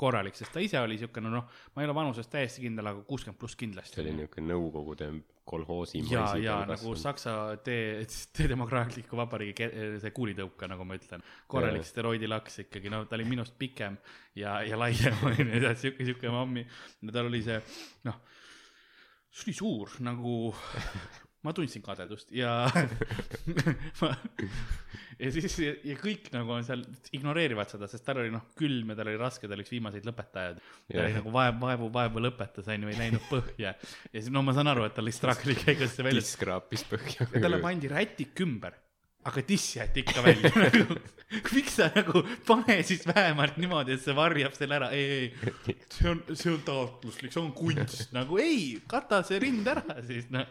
korralik, sest ta ise oli siukene noh, ma ei ole vanuses täiesti kindel, aga kuuskümmend pluss kindlasti. see oli niuke Nõukogude kolhoosi ja, ja nagu Saksa tee, demokraatliku vabariigi see kuulitõuka, nagu ma ütlen. korralik steroidilaks ikkagi, no ta oli minust pikem ja, ja laiem onju, tead siuke, siuke mammi. ja tal oli see, noh, see oli suur nagu, ma tundsin kadedust ja [LAUGHS] ma, ja siis ja, ja kõik nagu on seal ignoreerivad seda, sest tal oli noh külm ja tal oli raske, ta oli üks viimaseid lõpetajaid. ta oli nagu vaev, vaevu, vaevu lõpetas onju, ei näinud põhja. ja siis no ma saan aru, et tal lihtsalt rakli käigus see välja, tiss kraapis põhja. ja talle pandi rätik ümber, aga tiss jäeti ikka välja [LAUGHS] nagu. miks sa nagu pane siis vähemalt niimoodi, et see varjab selle ära, ei, ei, see on, see on taotluslik, see on kunst nagu ei, kata see rind ära siis noh.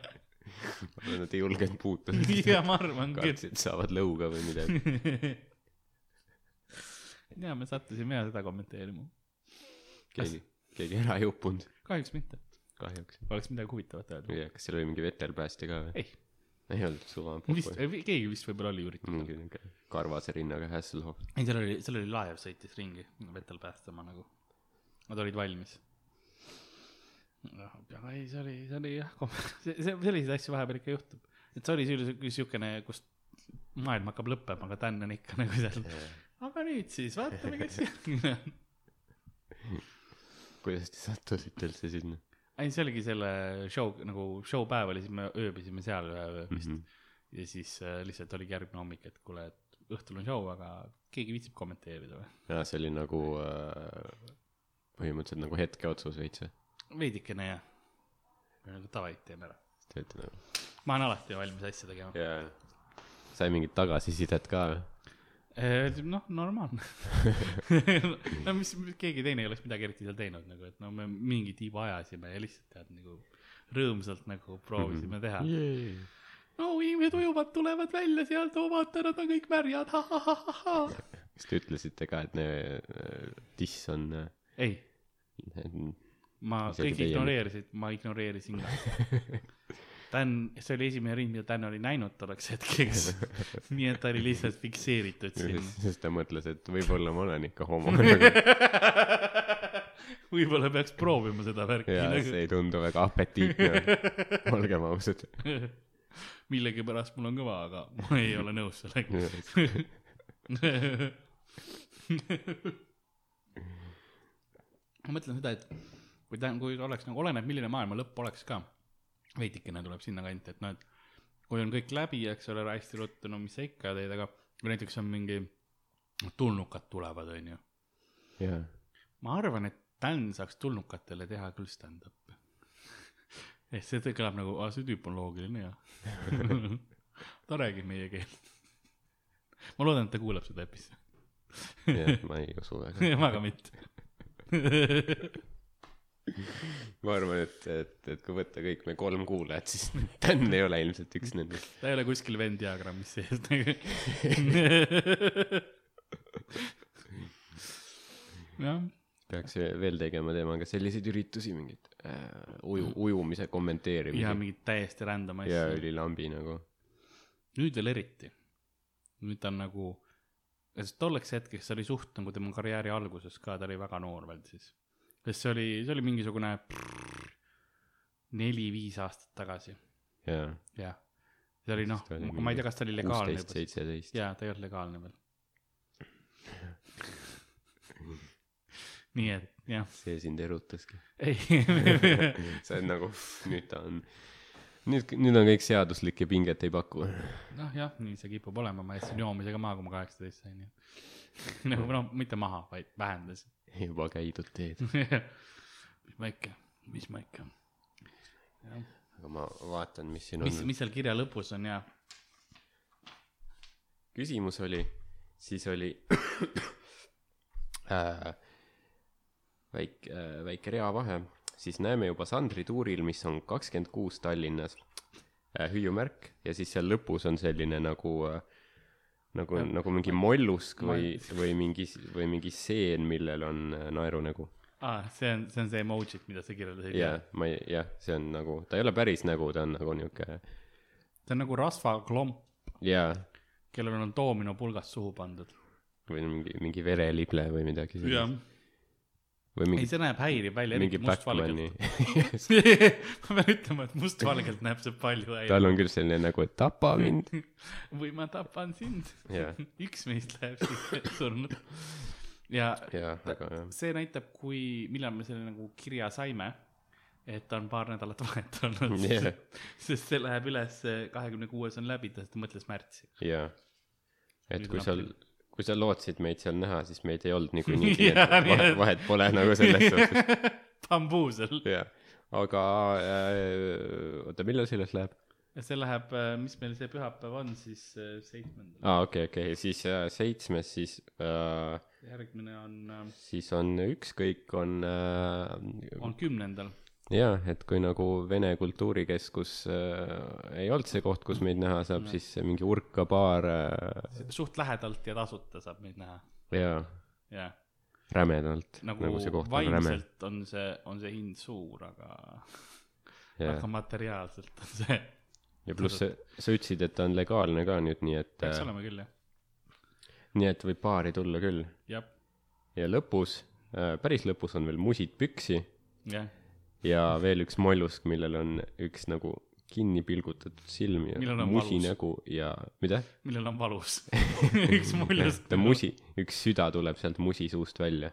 Nad ei julgenud puutuda. [LAUGHS] ja ma arvan küll. kartsid, saavad lõuga või midagi. [LAUGHS] ja me sattusime ja seda kommenteerima. keegi, keegi ära ei uppunud, kahjuks mitte, kahjuks. oleks midagi huvitavat öelda. tea, kas seal oli mingi veterpäästja ka või? ei, ei olnud, suva. vist, keegi vist võib-olla oli üritusel. mingi niuke karvase rinnaga Hasselhoff. ei, seal oli, seal oli laev sõitis ringi vetel päästma nagu. Nad olid valmis. Aga ei, see oli, see oli jah, [LAUGHS] see, see, selliseid asju vahepeal ikka juhtub. et see oli siukene, kus maailm hakkab lõppema, aga Dan on ikka nagu seal. aga nüüd siis vaatame, kes [LAUGHS] siin on. kuidas te sattusite üldse sinna ei, see oligi selle show nagu show päev oli, siis me ööbisime seal ühe öö vist mm? mm. -hmm. ja siis äh, lihtsalt oligi järgmine hommik, et kuule, et õhtul on show, aga keegi viitsib kommenteerida või? jaa, see oli nagu äh, põhimõtteliselt nagu hetkeotsus veits või? Veidikene jah. nagu davai, teeme ära. Nagu, ma olen alati valmis asja tegema. jaa. sai mingit tagasisidet ka või? noh, normaalne. [LAUGHS] no mis, keegi teine ei oleks midagi eriti seal teinud nagu, et no me mingi tiibu ajasime ja lihtsalt tead nagu rõõmsalt nagu proovisime teha. no inimesed ujuvad, tulevad välja sealt, oo vaata, nad on kõik märjad, ha-ha-ha-ha. kas te ütlesite ka, et ne- äh, diss on äh, ei, ma kõik ignoreerisid, ma ignoreerisin ka. Dan, see oli esimene rind, mida Dan oli näinud tolleks hetkeks. [LAUGHS] nii et ta oli lihtsalt fikseeritud sinna. sest ta mõtles, et võib-olla ma olen ikka homo. [LAUGHS] võib-olla peaks proovima seda värki ja nagu. see ei tundu väga apetiitne, [LAUGHS] olgem ausad. millegipärast mul on kõva, aga ma ei ole nõus sellega. ma mõtlen seda, et kui ta, kui oleks nagu, oleneb, milline maailma lõpp oleks ka. veidikene tuleb sinnakanti, et noh, et kui on kõik läbi, eks ole, hästi ruttu, no mis sa ikka teed, aga kui näiteks on mingi tulnukad tulevad, onju. jaa. ma arvan, et Dan saaks tulnukatele teha küll stand-up'i. [LAUGHS] ehk see kõlab nagu, aa see tüüp on loogiline ja [LAUGHS] ta räägib meie keelt. ma loodan, et ta kuulab seda episoodi. jah, ma ei usu väga. ma ka mitte. [LAUGHS] [LAUGHS] ma arvan, et, et, et kui võtta kõik me kolm kuulajat, siis [LAUGHS] Dan ei ole ilmselt üks nendest. ta ei ole kuskil Venn diagrammis sees nagu. [LAUGHS] jah, peaks veel tegema temaga selliseid üritusi, mingit äh, uju, ujumise ja kommenteerimisi. mingit täiesti random ja asja. ülilambi nagu. nüüd veel eriti. nüüd ta on nagu, sest tolleks hetkeks see oli suht nagu tema karjääri alguses ka, ta oli väga noor veel siis. Sest see oli, see oli mingisugune neli-viis aastat tagasi, jaa. jah. see oli noh ma ei tea, kas ta oli legaalne kuusteist, seitseteist. jaa, ta ei olnud legaalne veel. nii et jah, see sind erutaski. see on nagu, nüüd ta on, nüüd, nüüd on kõik seaduslik ja pinget ei paku. noh jah, nii see kipub olema, ma jätsin joomisega maha, kui ma kaheksateist sain, et [LAUGHS] nagu noh, mitte maha, vaid vähendasin. Juba käidud teed. [LAUGHS] mis ma ikka, mis ma ikka. aga ma vaatan, mis siin mis, on. mis seal kirja lõpus on ja küsimus oli, siis oli [COUGHS] äh, väike äh,, väike reavahe, siis näeme juba Sandri tuuril, mis on kakskümmend kuus Tallinnas äh,, hüüumärk ja siis seal lõpus on selline nagu äh, nagu, nagu mingi mollusk või, või mingi, või mingi seen, millel on äh, naerunägu. ah,, see on, see on see emoji, mida sa kirjeldasid ja ma ei, jah, see on nagu, ta ei ole päris nägu, ta on nagu niuke, see on nagu rasvaklomp, jaa, kellel on doominopulgast suhu pandud. või mingi, mingi verelible või midagi sellist. Või ei, mingi, see näeb häiriv välja, mingi. Batman'i [LAUGHS] ma pean ütlema, et mustvalgelt näeb see palju häiriv. tal on küll selline nagu, et tapa mind. [LAUGHS] või ma tapan sind. Jah. [LAUGHS] üks meist läheb siit surnud. ja jah, aga see näitab, kui, millal me selle nagu kirja saime, et ta on paar nädalat vahet olnud Jah. sest see läheb üles, kahekümne kuues on läbi, ta mõtles märtsi. jaa. et kui sa, kui sa lootsid meid seal näha, siis meid ei olnud niikuinii, [LAUGHS] nii Jaa, nii vahet, et- vahet pole nagu selles [LAUGHS] suhtes, bambuusel. jah. aga äh, oota, millal see üles läheb? see läheb, mis meil see pühapäev on siis äh, seitsmendal, aa, okei, okei, siis äh, seitsmes, siis äh,, järgmine on, siis on ükskõik, on äh, on kümnendal. jaa, et kui nagu Vene Kultuurikeskus äh, ei olnud see koht, kus meid näha saab, siis mingi Urka baar äh, suht lähedalt ja tasuta saab meid näha, jaa, jah. rämedalt nagu, nagu see koht on räme. vaimselt on see, on see hind suur, aga, aga, materiaalselt on see, ja pluss sa, sa ütlesid, et ta on legaalne ka nüüd, nii et peaks äh, olema küll jah, nii et võib baari tulla küll. ja lõpus äh,, päris lõpus on veel musid püksi. Jah, ja veel üks mollusk, millel on üks nagu kinni pilgutatud silm ja musi valus. nägu ja mida? millel on valus [LAUGHS] üks muljus. ta musi, üks süda tuleb sealt musi suust välja.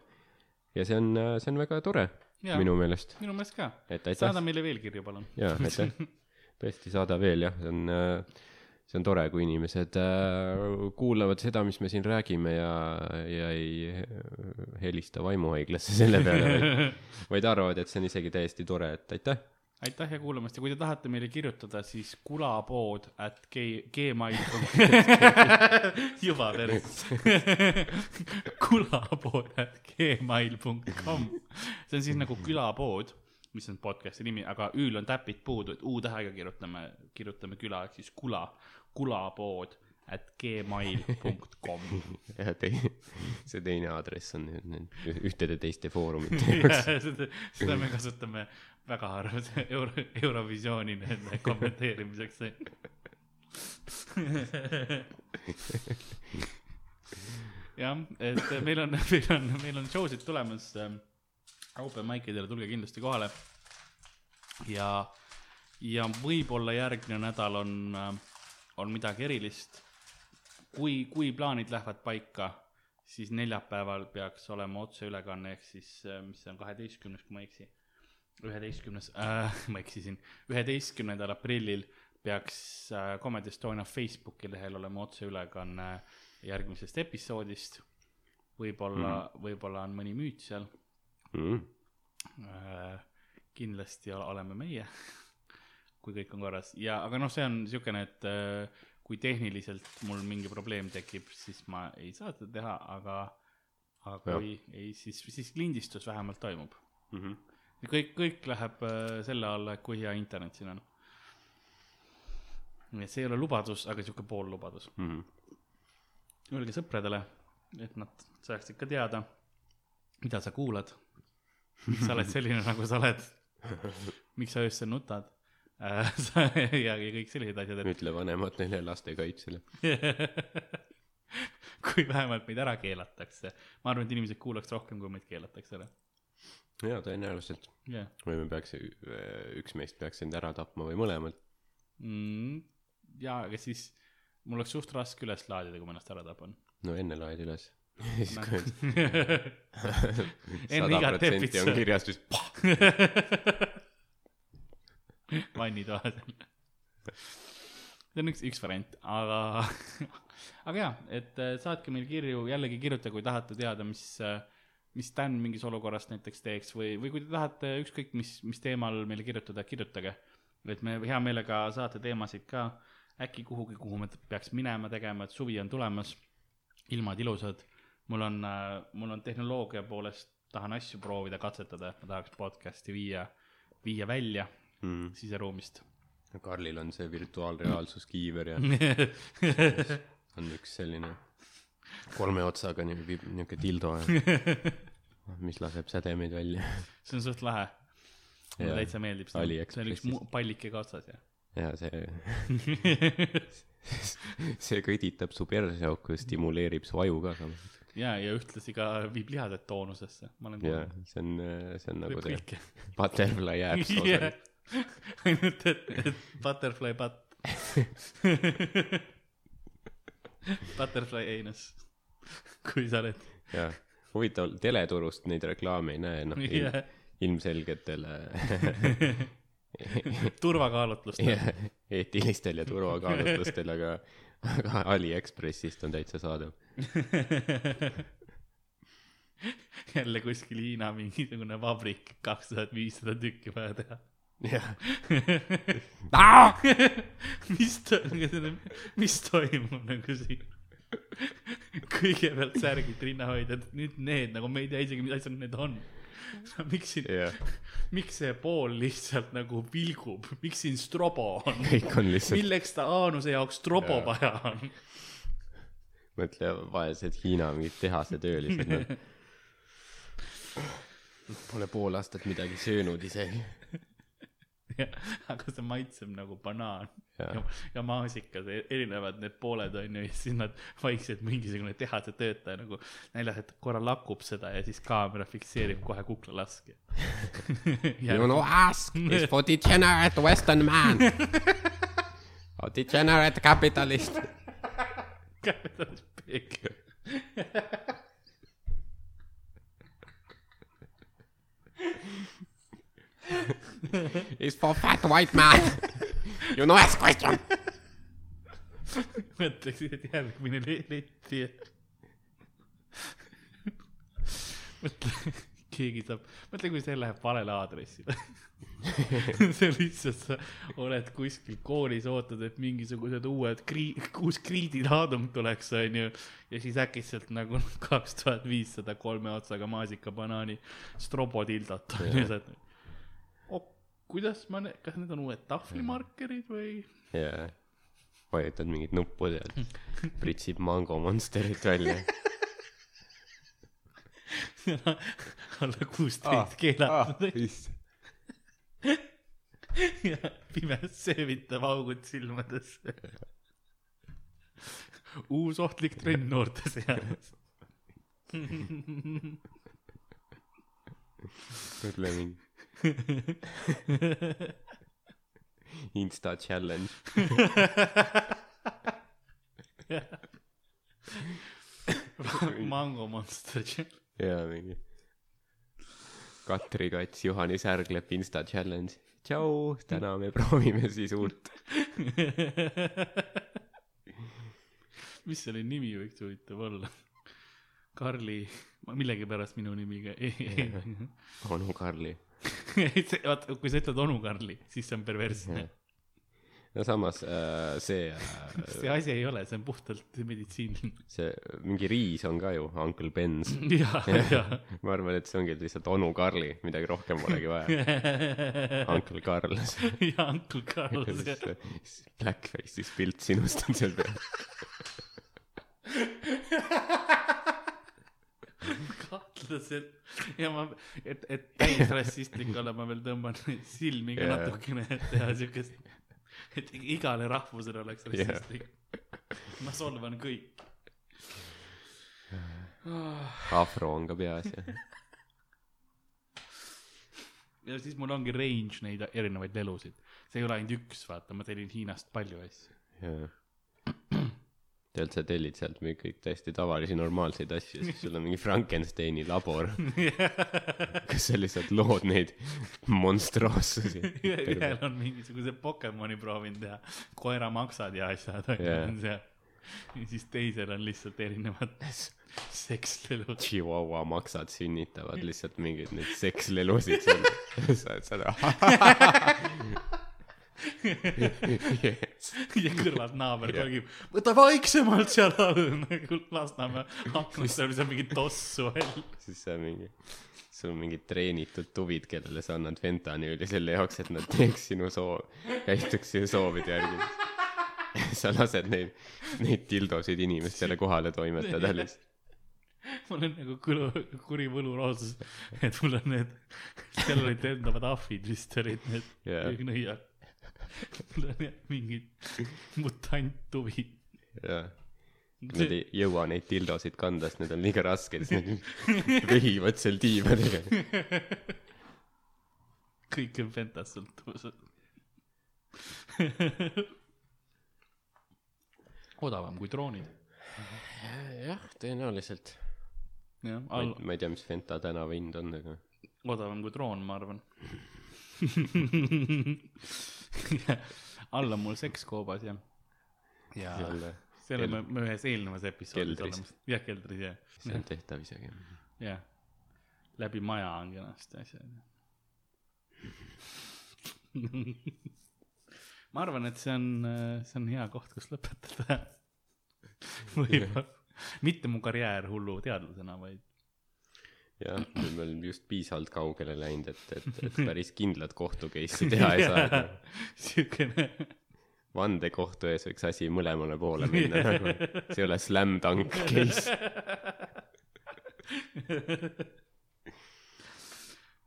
ja see on, see on väga tore Jaa. minu meelest, minu meelest ka, saada, meile veel kirju, palun. jaa, aitäh. [LAUGHS] tõesti, saada veel jah, see on, see on tore, kui inimesed äh, kuulavad seda, mis me siin räägime ja, ja ei helista vaimuhaiglasse selle peale, vaid, [LAUGHS] arvavad, et see on isegi täiesti tore, et aitäh. aitäh ja kuulamast! Ja kui te tahate meile kirjutada, siis kulapood at g- gmail [LAUGHS] juba pers [LAUGHS] kulapood at gmail com. See on siis nagu külapood mis on podcast'i nimi aga ül on täpid puudu et u tähega kirjutame kirjutame küla ehk siis kula kulapood at gmail com. [LAUGHS] Ja tei-, see teine aadress on ühtede teiste foorumite [LAUGHS] jaoks. seda seda me kasutame väga harva [LAUGHS] euro Eurovisiooni nende kommenteerimiseks. Jah et meil on meil on meil on show'sid tulemas ähm, open mic idele tulge kindlasti kohale. Ja ja võib-olla järgmine nädal on äh, on midagi erilist kui kui plaanid lähevad paika siis neljapäeval peaks olema otseülekanne ehk siis, mis see on, kaheteistkümnes, kui ma ei eksi. üheteistkümnes äh, [LAUGHS] ma eksisin, üheteistkümnendal aprillil peaks äh, Comedy Estonia Facebooki lehel olema otseülekanne järgmisest episoodist. võib-olla mm., võib-olla on mõni müüt seal mm.. äh,. kindlasti ol- oleme meie, [LAUGHS] kui kõik on korras ja, aga noh, see on niisugune, et äh, kui tehniliselt mul mingi probleem tekib, siis ma ei saa seda teha, aga, aga kui ei, siis, siis lindistus vähemalt toimub. Mm -hmm. ja kõik, kõik läheb äh, selle alla, et kui hea internet siin on. nii et see ei ole lubadus, aga sihuke poollubadus. Mm -hmm. Öelge sõpradele, et nad saaksid ka teada, mida sa kuulad. miks sa oled selline, nagu sa oled. [LAUGHS] miks sa öösel nutad. [LAUGHS] ja, ja kõik sellised asjad, et ütle vanematele lastekaitsele. [LAUGHS] kui vähemalt meid ära keelatakse. ma arvan, et inimesed kuulaks rohkem, kui meid keelatakse ära. jaa, tõenäoliselt. jah või me peaks, üks meist peaks end ära tapma või mõlemad. mm,. ja, aga siis mul oleks suht raske üles laadida, kui ma ennast ära tapan. no enne laed üles. [LAUGHS] siis kui sada protsenti on. kirjas, siis [LAUGHS] vannitoas. see on üks, üks variant, aga, [LAUGHS] aga jaa, et äh, saatke meile kirju, jällegi kirjutage, kui tahate teada, mis, mis Dan mingis olukorras näiteks teeks või, või kui te tahate ükskõik mis, mis teemal meile kirjutada, kirjutage. et me hea meelega saate teemasid ka äkki kuhugi, kuhu me peaks minema tegema, et suvi on tulemas, ilmad ilusad. mul on, mul on tehnoloogia poolest, tahan asju proovida, katsetada, et ma tahaks podcast'i viia, viia välja mm.. siseruumist. Karlil on see virtuaalreaalsuskiiver ja [LAUGHS] on üks selline kolme otsaga niuke, niuke dildo ja [LAUGHS] mis laseb sädemeid välja. see on suht lahe. mulle täitsa meeldib see. see on üks mu- pallikega otsas ja. ja see, [LAUGHS] see kõditab su perseauku ja stimuleerib su aju ka samas. ja, ja ühtlasi ka viib lihased toonusesse. ma olen ja see on, see on nagu see butterfly osa. [LAUGHS] ainult, et, et butterfly butt. [LAUGHS] Butterfly anus. kui sa oled. jah, huvitav, teleturust neid reklaame ei näe, noh il, [LAUGHS] Jah. ilmselgetel turvakaalutlustel. jah, eetilistel ja turvakaalutlustel, aga, aga Aliekspressist on täitsa saadav. jälle kuskil Hiina mingisugune vabrik, kaks tuhat viissada tükki vaja teha. Jah, [LAUGHS] mis to-, mis toimub nagu siin? kõigepealt särgid rinnahoidjad, nüüd need nagu me ei tea isegi, mis asjad need on. miks siin, jah, miks see pool lihtsalt nagu vilgub, miks siin strobo on? kõik on lihtsalt, milleks ta Aanuse jaoks strobo Jaa. vaja on? mõtle, vaesed Hiina mingid tehasetöölised, noh. [LAUGHS] Pole pool aastat midagi söönud isegi. [LAUGHS] aga see maitseb nagu banaan Jaa. ja, ja maasikas, erinevad need pooled on ju, ja siis nad vaikselt mingisugune tehase töötaja nagu näljas, et korra lakub seda ja siis kaamera fikseerib kohe kuklalaske. [LAUGHS] You know ask is for degenerate western man. [LAUGHS] A degenerate capitalist. Captain Pig. [LAUGHS] Is for fat white man. You know ask question. [LAUGHS] mõtleksin, et järgmine le- letti. mõtle, keegi saab, mõtle, kui see läheb valele aadressile. [LAUGHS] see lihtsalt, sa oled kuskil koolis, ootad, et mingisugused uued krii-, uus kriidilaadung tuleks, onju. ja siis äkitselt nagu kaks tuhat viissada kolme otsaga maasikabanaani strobotildot on ju, sa oled. oh, kuidas ma, kas need on uued tahvlimarkerid või? jaa, vajutad mingit nuppu seal, [LAUGHS] pritsib Mango Monsterit välja. alla kuusteist keelatud issand. [LAUGHS] ja pimes seevitab augud silmadesse. [LAUGHS] uus ohtlik trend noorte seas. mõtle mingi. [LAUGHS] Insta challenge. [LAUGHS] Mango Monster Challenge. ja mingi Katri Kats, Juhani Särglep Insta challenge. tšau, täna me proovime siis uut. [LAUGHS] mis selle nimi võiks huvitav olla? Karli, millegipärast minu nimiga onu Karli. [LAUGHS] vaata, kui sa ütled onu Karli, siis see on perversne. no samas äh, see äh, [LAUGHS] see asi ei ole, see on puhtalt meditsiiniline. see mingi Riis on ka ju, Uncle Ben's. ja, ja. ma arvan, et see ongi lihtsalt onu Karli, midagi rohkem polegi vaja. [LAUGHS] Uncle Karl. ja Uncle Carl, Blackface'is pilt sinust on seal peal. Kahtlaselt ja ma, et, et täis rassistlik olla, ma veel tõmban silmi ka Jaa. natukene, et teha siukest, et igale rahvusele oleks rassistlik. ma solvan kõik. afro on ka peas ja. ja siis mul ongi range neid erinevaid lelusid. see ei ole ainult üks, vaata, ma tellin Hiinast palju asju. jaa. Tegelikult sa tellid sealt mingi kõik täiesti tavalisi normaalseid asju, siis sul on mingi Frankensteini labor, [LAUGHS] kus sa lihtsalt lood neid monstruoossusi. [LAUGHS] ühel on mingisuguse Pokemoni proovinud teha, koeramaksad ja asjad Jaa. on [LAUGHS] seal. ja siis teisel on lihtsalt erinevad sekslelud. Chihuahua maksad sünnitavad lihtsalt mingeid neid sekslelusid seal. sa oled seda. [LAUGHS] ja kõrvalt naaber kolgib, võta vaiksemalt seal all, [LAUGHS] nagu Lasnamäe aknast on seal mingi tossu all. siis sa mingi, sul on mingid treenitud tuvid, kellele sa annad fentanüüli selle jaoks, et nad teeks sinu soov, käituks sinu soovide järgi. [LAUGHS] sa lased neid, neid dildosid inimestele kohale toimetada lihtsalt. mul on nagu kõlu, kuri võluroosus, et mul on need, seal olid lendavad ahvid vist olid need yeah. nõiad. [LAUGHS] mul on jah mingid mutanttuvid. jah. Nad ei jõua neid dildosid kanda, sest need on liiga rasked, siis nad [LAUGHS] vehivad seal diivanil. [LAUGHS] kõik on Fentast sõltuvused. odavam kui droonid. jah, tõenäoliselt. jah, all ma ei tea, mis Fenta tänava hind on, aga odavam kui droon, ma arvan. All on mul sekskoobas ja, ja jälle, selle me, me ühes eelnevas episoodis oleme, jah, keldris jah, see on tehtav isegi. jah, läbi maja on kenasti asjad. ma arvan, et see on, see on hea koht, kus lõpetada. võib-olla, mitte mu karjäär hullu teadlasena, vaid jah, [CLEARS THROAT] nüüd me oleme just piisavalt kaugele läinud, et, et, et [LAUGHS] päris kindlat kohtu case'i [LAUGHS] teha ei saa. siukene vandekohtu ees võiks asi mõlemale poole [LAUGHS] minna nagu, see ei ole slam dunk case.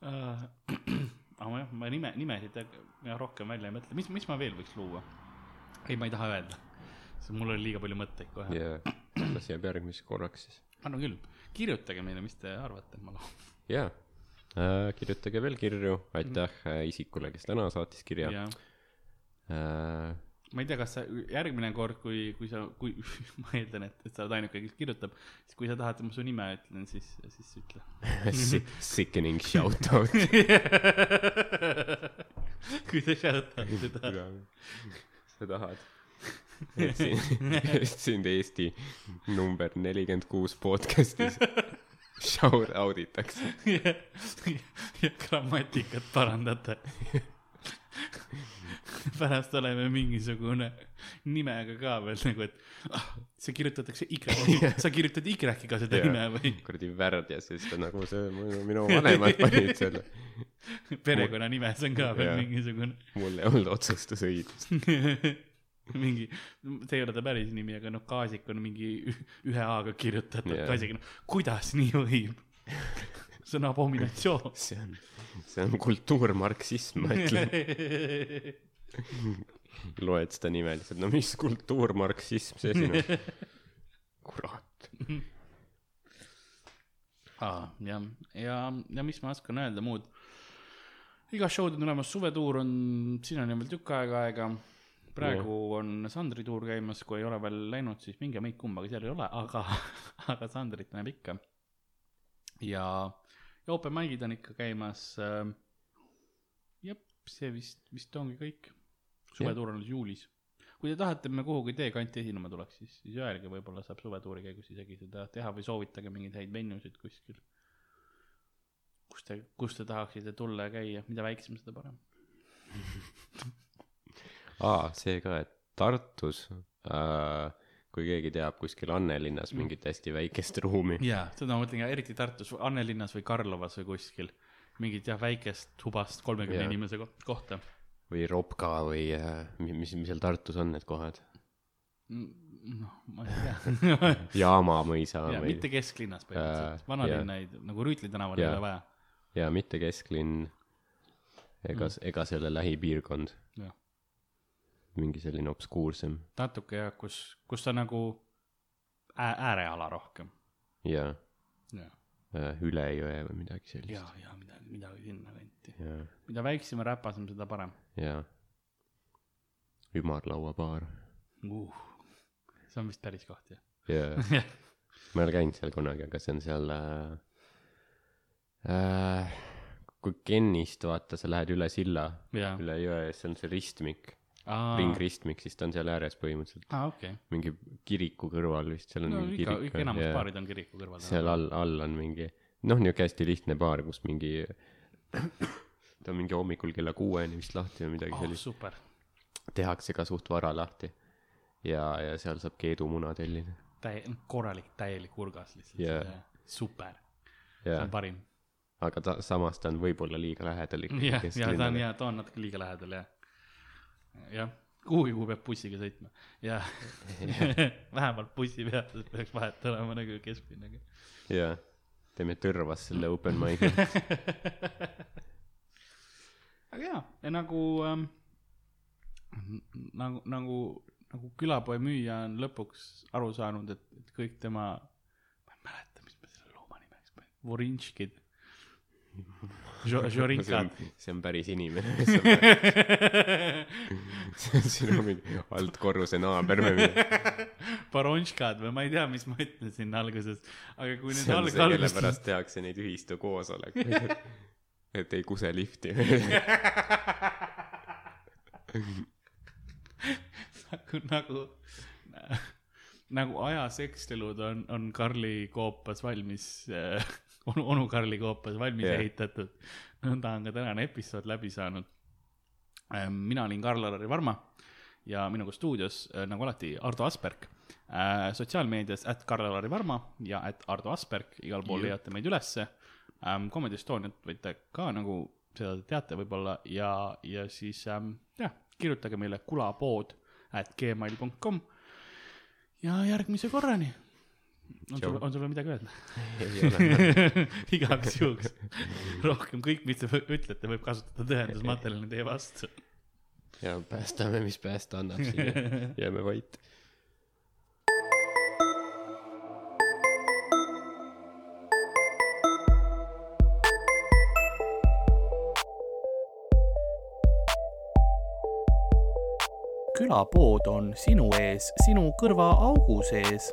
Äh, [CLEARS THROAT] aga jah, ma nime, nimesid rohkem välja ei mõtle, mis, mis ma veel võiks luua? ei, ma ei taha öelda, sest mul oli liiga palju mõtteid kohe. ja las jääb järgmiseks korraks siis. Arvan küll, kirjutage meile, mis te arvate, ma loen. jaa äh,, kirjutage veel kirju, aitäh äh, isikule, kes täna saatis kirja ja äh,. ma ei tea, kas sa järgmine kord, kui, kui sa, kui [LAUGHS] ma eeldan, et, et sa oled ainuke, kes kirjutab, siis kui sa tahad, et ma su nime ütlen, siis, siis ütle. [LAUGHS] si- sickening shout out. [LAUGHS] kui sa shout-out'i tahad. sa tahad? Sind, [LAUGHS] Eesti number nelikümmend kuus podcast'is shout out itakse. ja, ja grammatikat parandada. pärast oleme mingisugune nimega ka veel nagu, et ah, see kirjutatakse Y, sa kirjutad Y-ga seda Jaa. nime või kuradi värdjas ja siis ta nagu see, minu [LAUGHS] vanemad panid selle, perekonnanimes on ka veel Jaa. mingisugune mul ei olnud otsustusõigust. [LAUGHS] [LAUGHS] mingi, see ei ole ta päris nimi, aga noh, Kaasik on mingi [LAUGHS] ühe A-ga kirjutatud yeah. Kaasik, noh, kuidas nii võib? [LAUGHS] see on abominatsioon. see on, see on kultuurmarksism, ma ütlen. loed seda nime lihtsalt, no mis kultuurmarksism see siin on? kurat. aa, jah, ja, ja mis ma oskan öelda muud. igas show'd on tulemas, suvetuur on, siin on veel tükk aega aega. Praegu on Sandri tuur käimas, kui ei ole veel läinud, siis minge meid kumba, seal ei ole, aga, [LAUGHS] aga Sandrit näeb ikka. ja, ja open mic'id on ikka käimas äh,. jep, see vist, vist ongi kõik. suvetuur on alles juulis. kui te tahate, et me kuhugi teie kanti esinema tuleks, siis, siis öelge, võib-olla saab suvetuuri käigus isegi seda teha või soovitage mingeid häid venusid kuskil. kus te, kus te tahaksite tulla ja käia, mida väiksem, seda parem. [LAUGHS] aa, see ka, et Tartus äh,, kui keegi teab kuskil Annelinnas mingit hästi väikest ruumi, jaa, seda ma mõtlen ka, eriti Tartus, Annelinnas või Karlovas või kuskil. mingit jah, väikest hubast kolmekümne Jaa. inimese ko- kohta. või Ropka või äh, mis, mis, seal Tartus on need kohad? noh, ma ei tea. [LAUGHS] Jaama mõisa ja või mitte kesklinnas põhimõtteliselt Jaa,, vanalinna ei, nagu Rüütli tänaval ei Jaa. ole vaja. ja mitte kesklinn, ega mm., ega ole lähipiirkond, jah, mingi selline obskuursem natuke jah, kus, kus ta nagu ää-, ääreala rohkem. ja ja, äh, üle jõe või midagi ja sellist,. ja midagi, midagi sinna kanti. mida väiksem ja räpasem, seda parem ja ümarlauabaar uh,. see on vist päris koht jah. ja [LAUGHS] ma ei ole käinud seal kunagi, aga see on seal äh, äh, kui Kennist vaata, sa lähed üle silla, jaa. üle jõe ja siis on see ristmik, aa, ringristmik, siis ta on seal ääres põhimõtteliselt, aa okei. mingi kiriku kõrval vist, seal on no mingi kirik enamus ja baarid on kiriku kõrval. seal all, all on mingi, noh, niisugune hästi lihtne baar, kus mingi [COUGHS] ta on mingi hommikul kella kuueni vist lahti või midagi oh, sellist, super. tehakse ka suht vara lahti. ja, ja seal saab keedumuna tellida. täie-, korralik täielik urgas lihtsalt yeah.. super, see ja on, parim. aga ta, samas ta on võib-olla liiga lähedal jah, ja ta on jaa, ta on natuke liiga lähedal jah. jah, kuhugi, kuhu peab bussiga sõitma ja [LAUGHS] vähemalt bussipeatuses peaks vahet olema nagu kesklinnaga. jaa, teeme Tõrvas selle open mic'i. [LAUGHS] aga jaa, ja nagu ähm,, nagu, nagu, nagu külapoe müüja on lõpuks aru saanud, et, et kõik tema, ma ei mäleta, mis me selle looma nimeks panime, Vorinškid. [LAUGHS] see on Žorinkad., see on päris inimene. [LAUGHS] siin on mingi altkorruse naaber või [LAUGHS] midagi. Baronškad või ma ei tea, mis ma ütlesin alguses, aga kui nüüd see on alg- see, kelle pärast tehakse neid ühistu koosolekuid. et ei kuse lifti. nagu, nagu, nagu ajas ekslelud on, on Karli koopas valmis äh,, onu, onu Karli koopas valmis yeah. ehitatud. nõnda on ka tänane episood läbi saanud. mina olin Karl-Alari Varma ja minuga stuudios, nagu alati, Ardo Asperg. sotsiaalmeedias at Karl-Alari Varma ja at Ardo Asperg, igal pool Jah. leiate meid ülesse. Comedy Estoniat võite ka nagu seda te teate võib-olla ja, ja siis ähm, jah, kirjutage meile kulapood at gmail.com ja järgmise korrani. On sul, on sul veel midagi öelda? [LAUGHS] igaks juhuks. rohkem kõik, mis te ütlete, võib kasutada tõendusmaterjalina teie vastu. ja päästame, mis päästa annab siia. [LAUGHS] jääme vait. külapood on sinu ees, sinu kõrvaaugu sees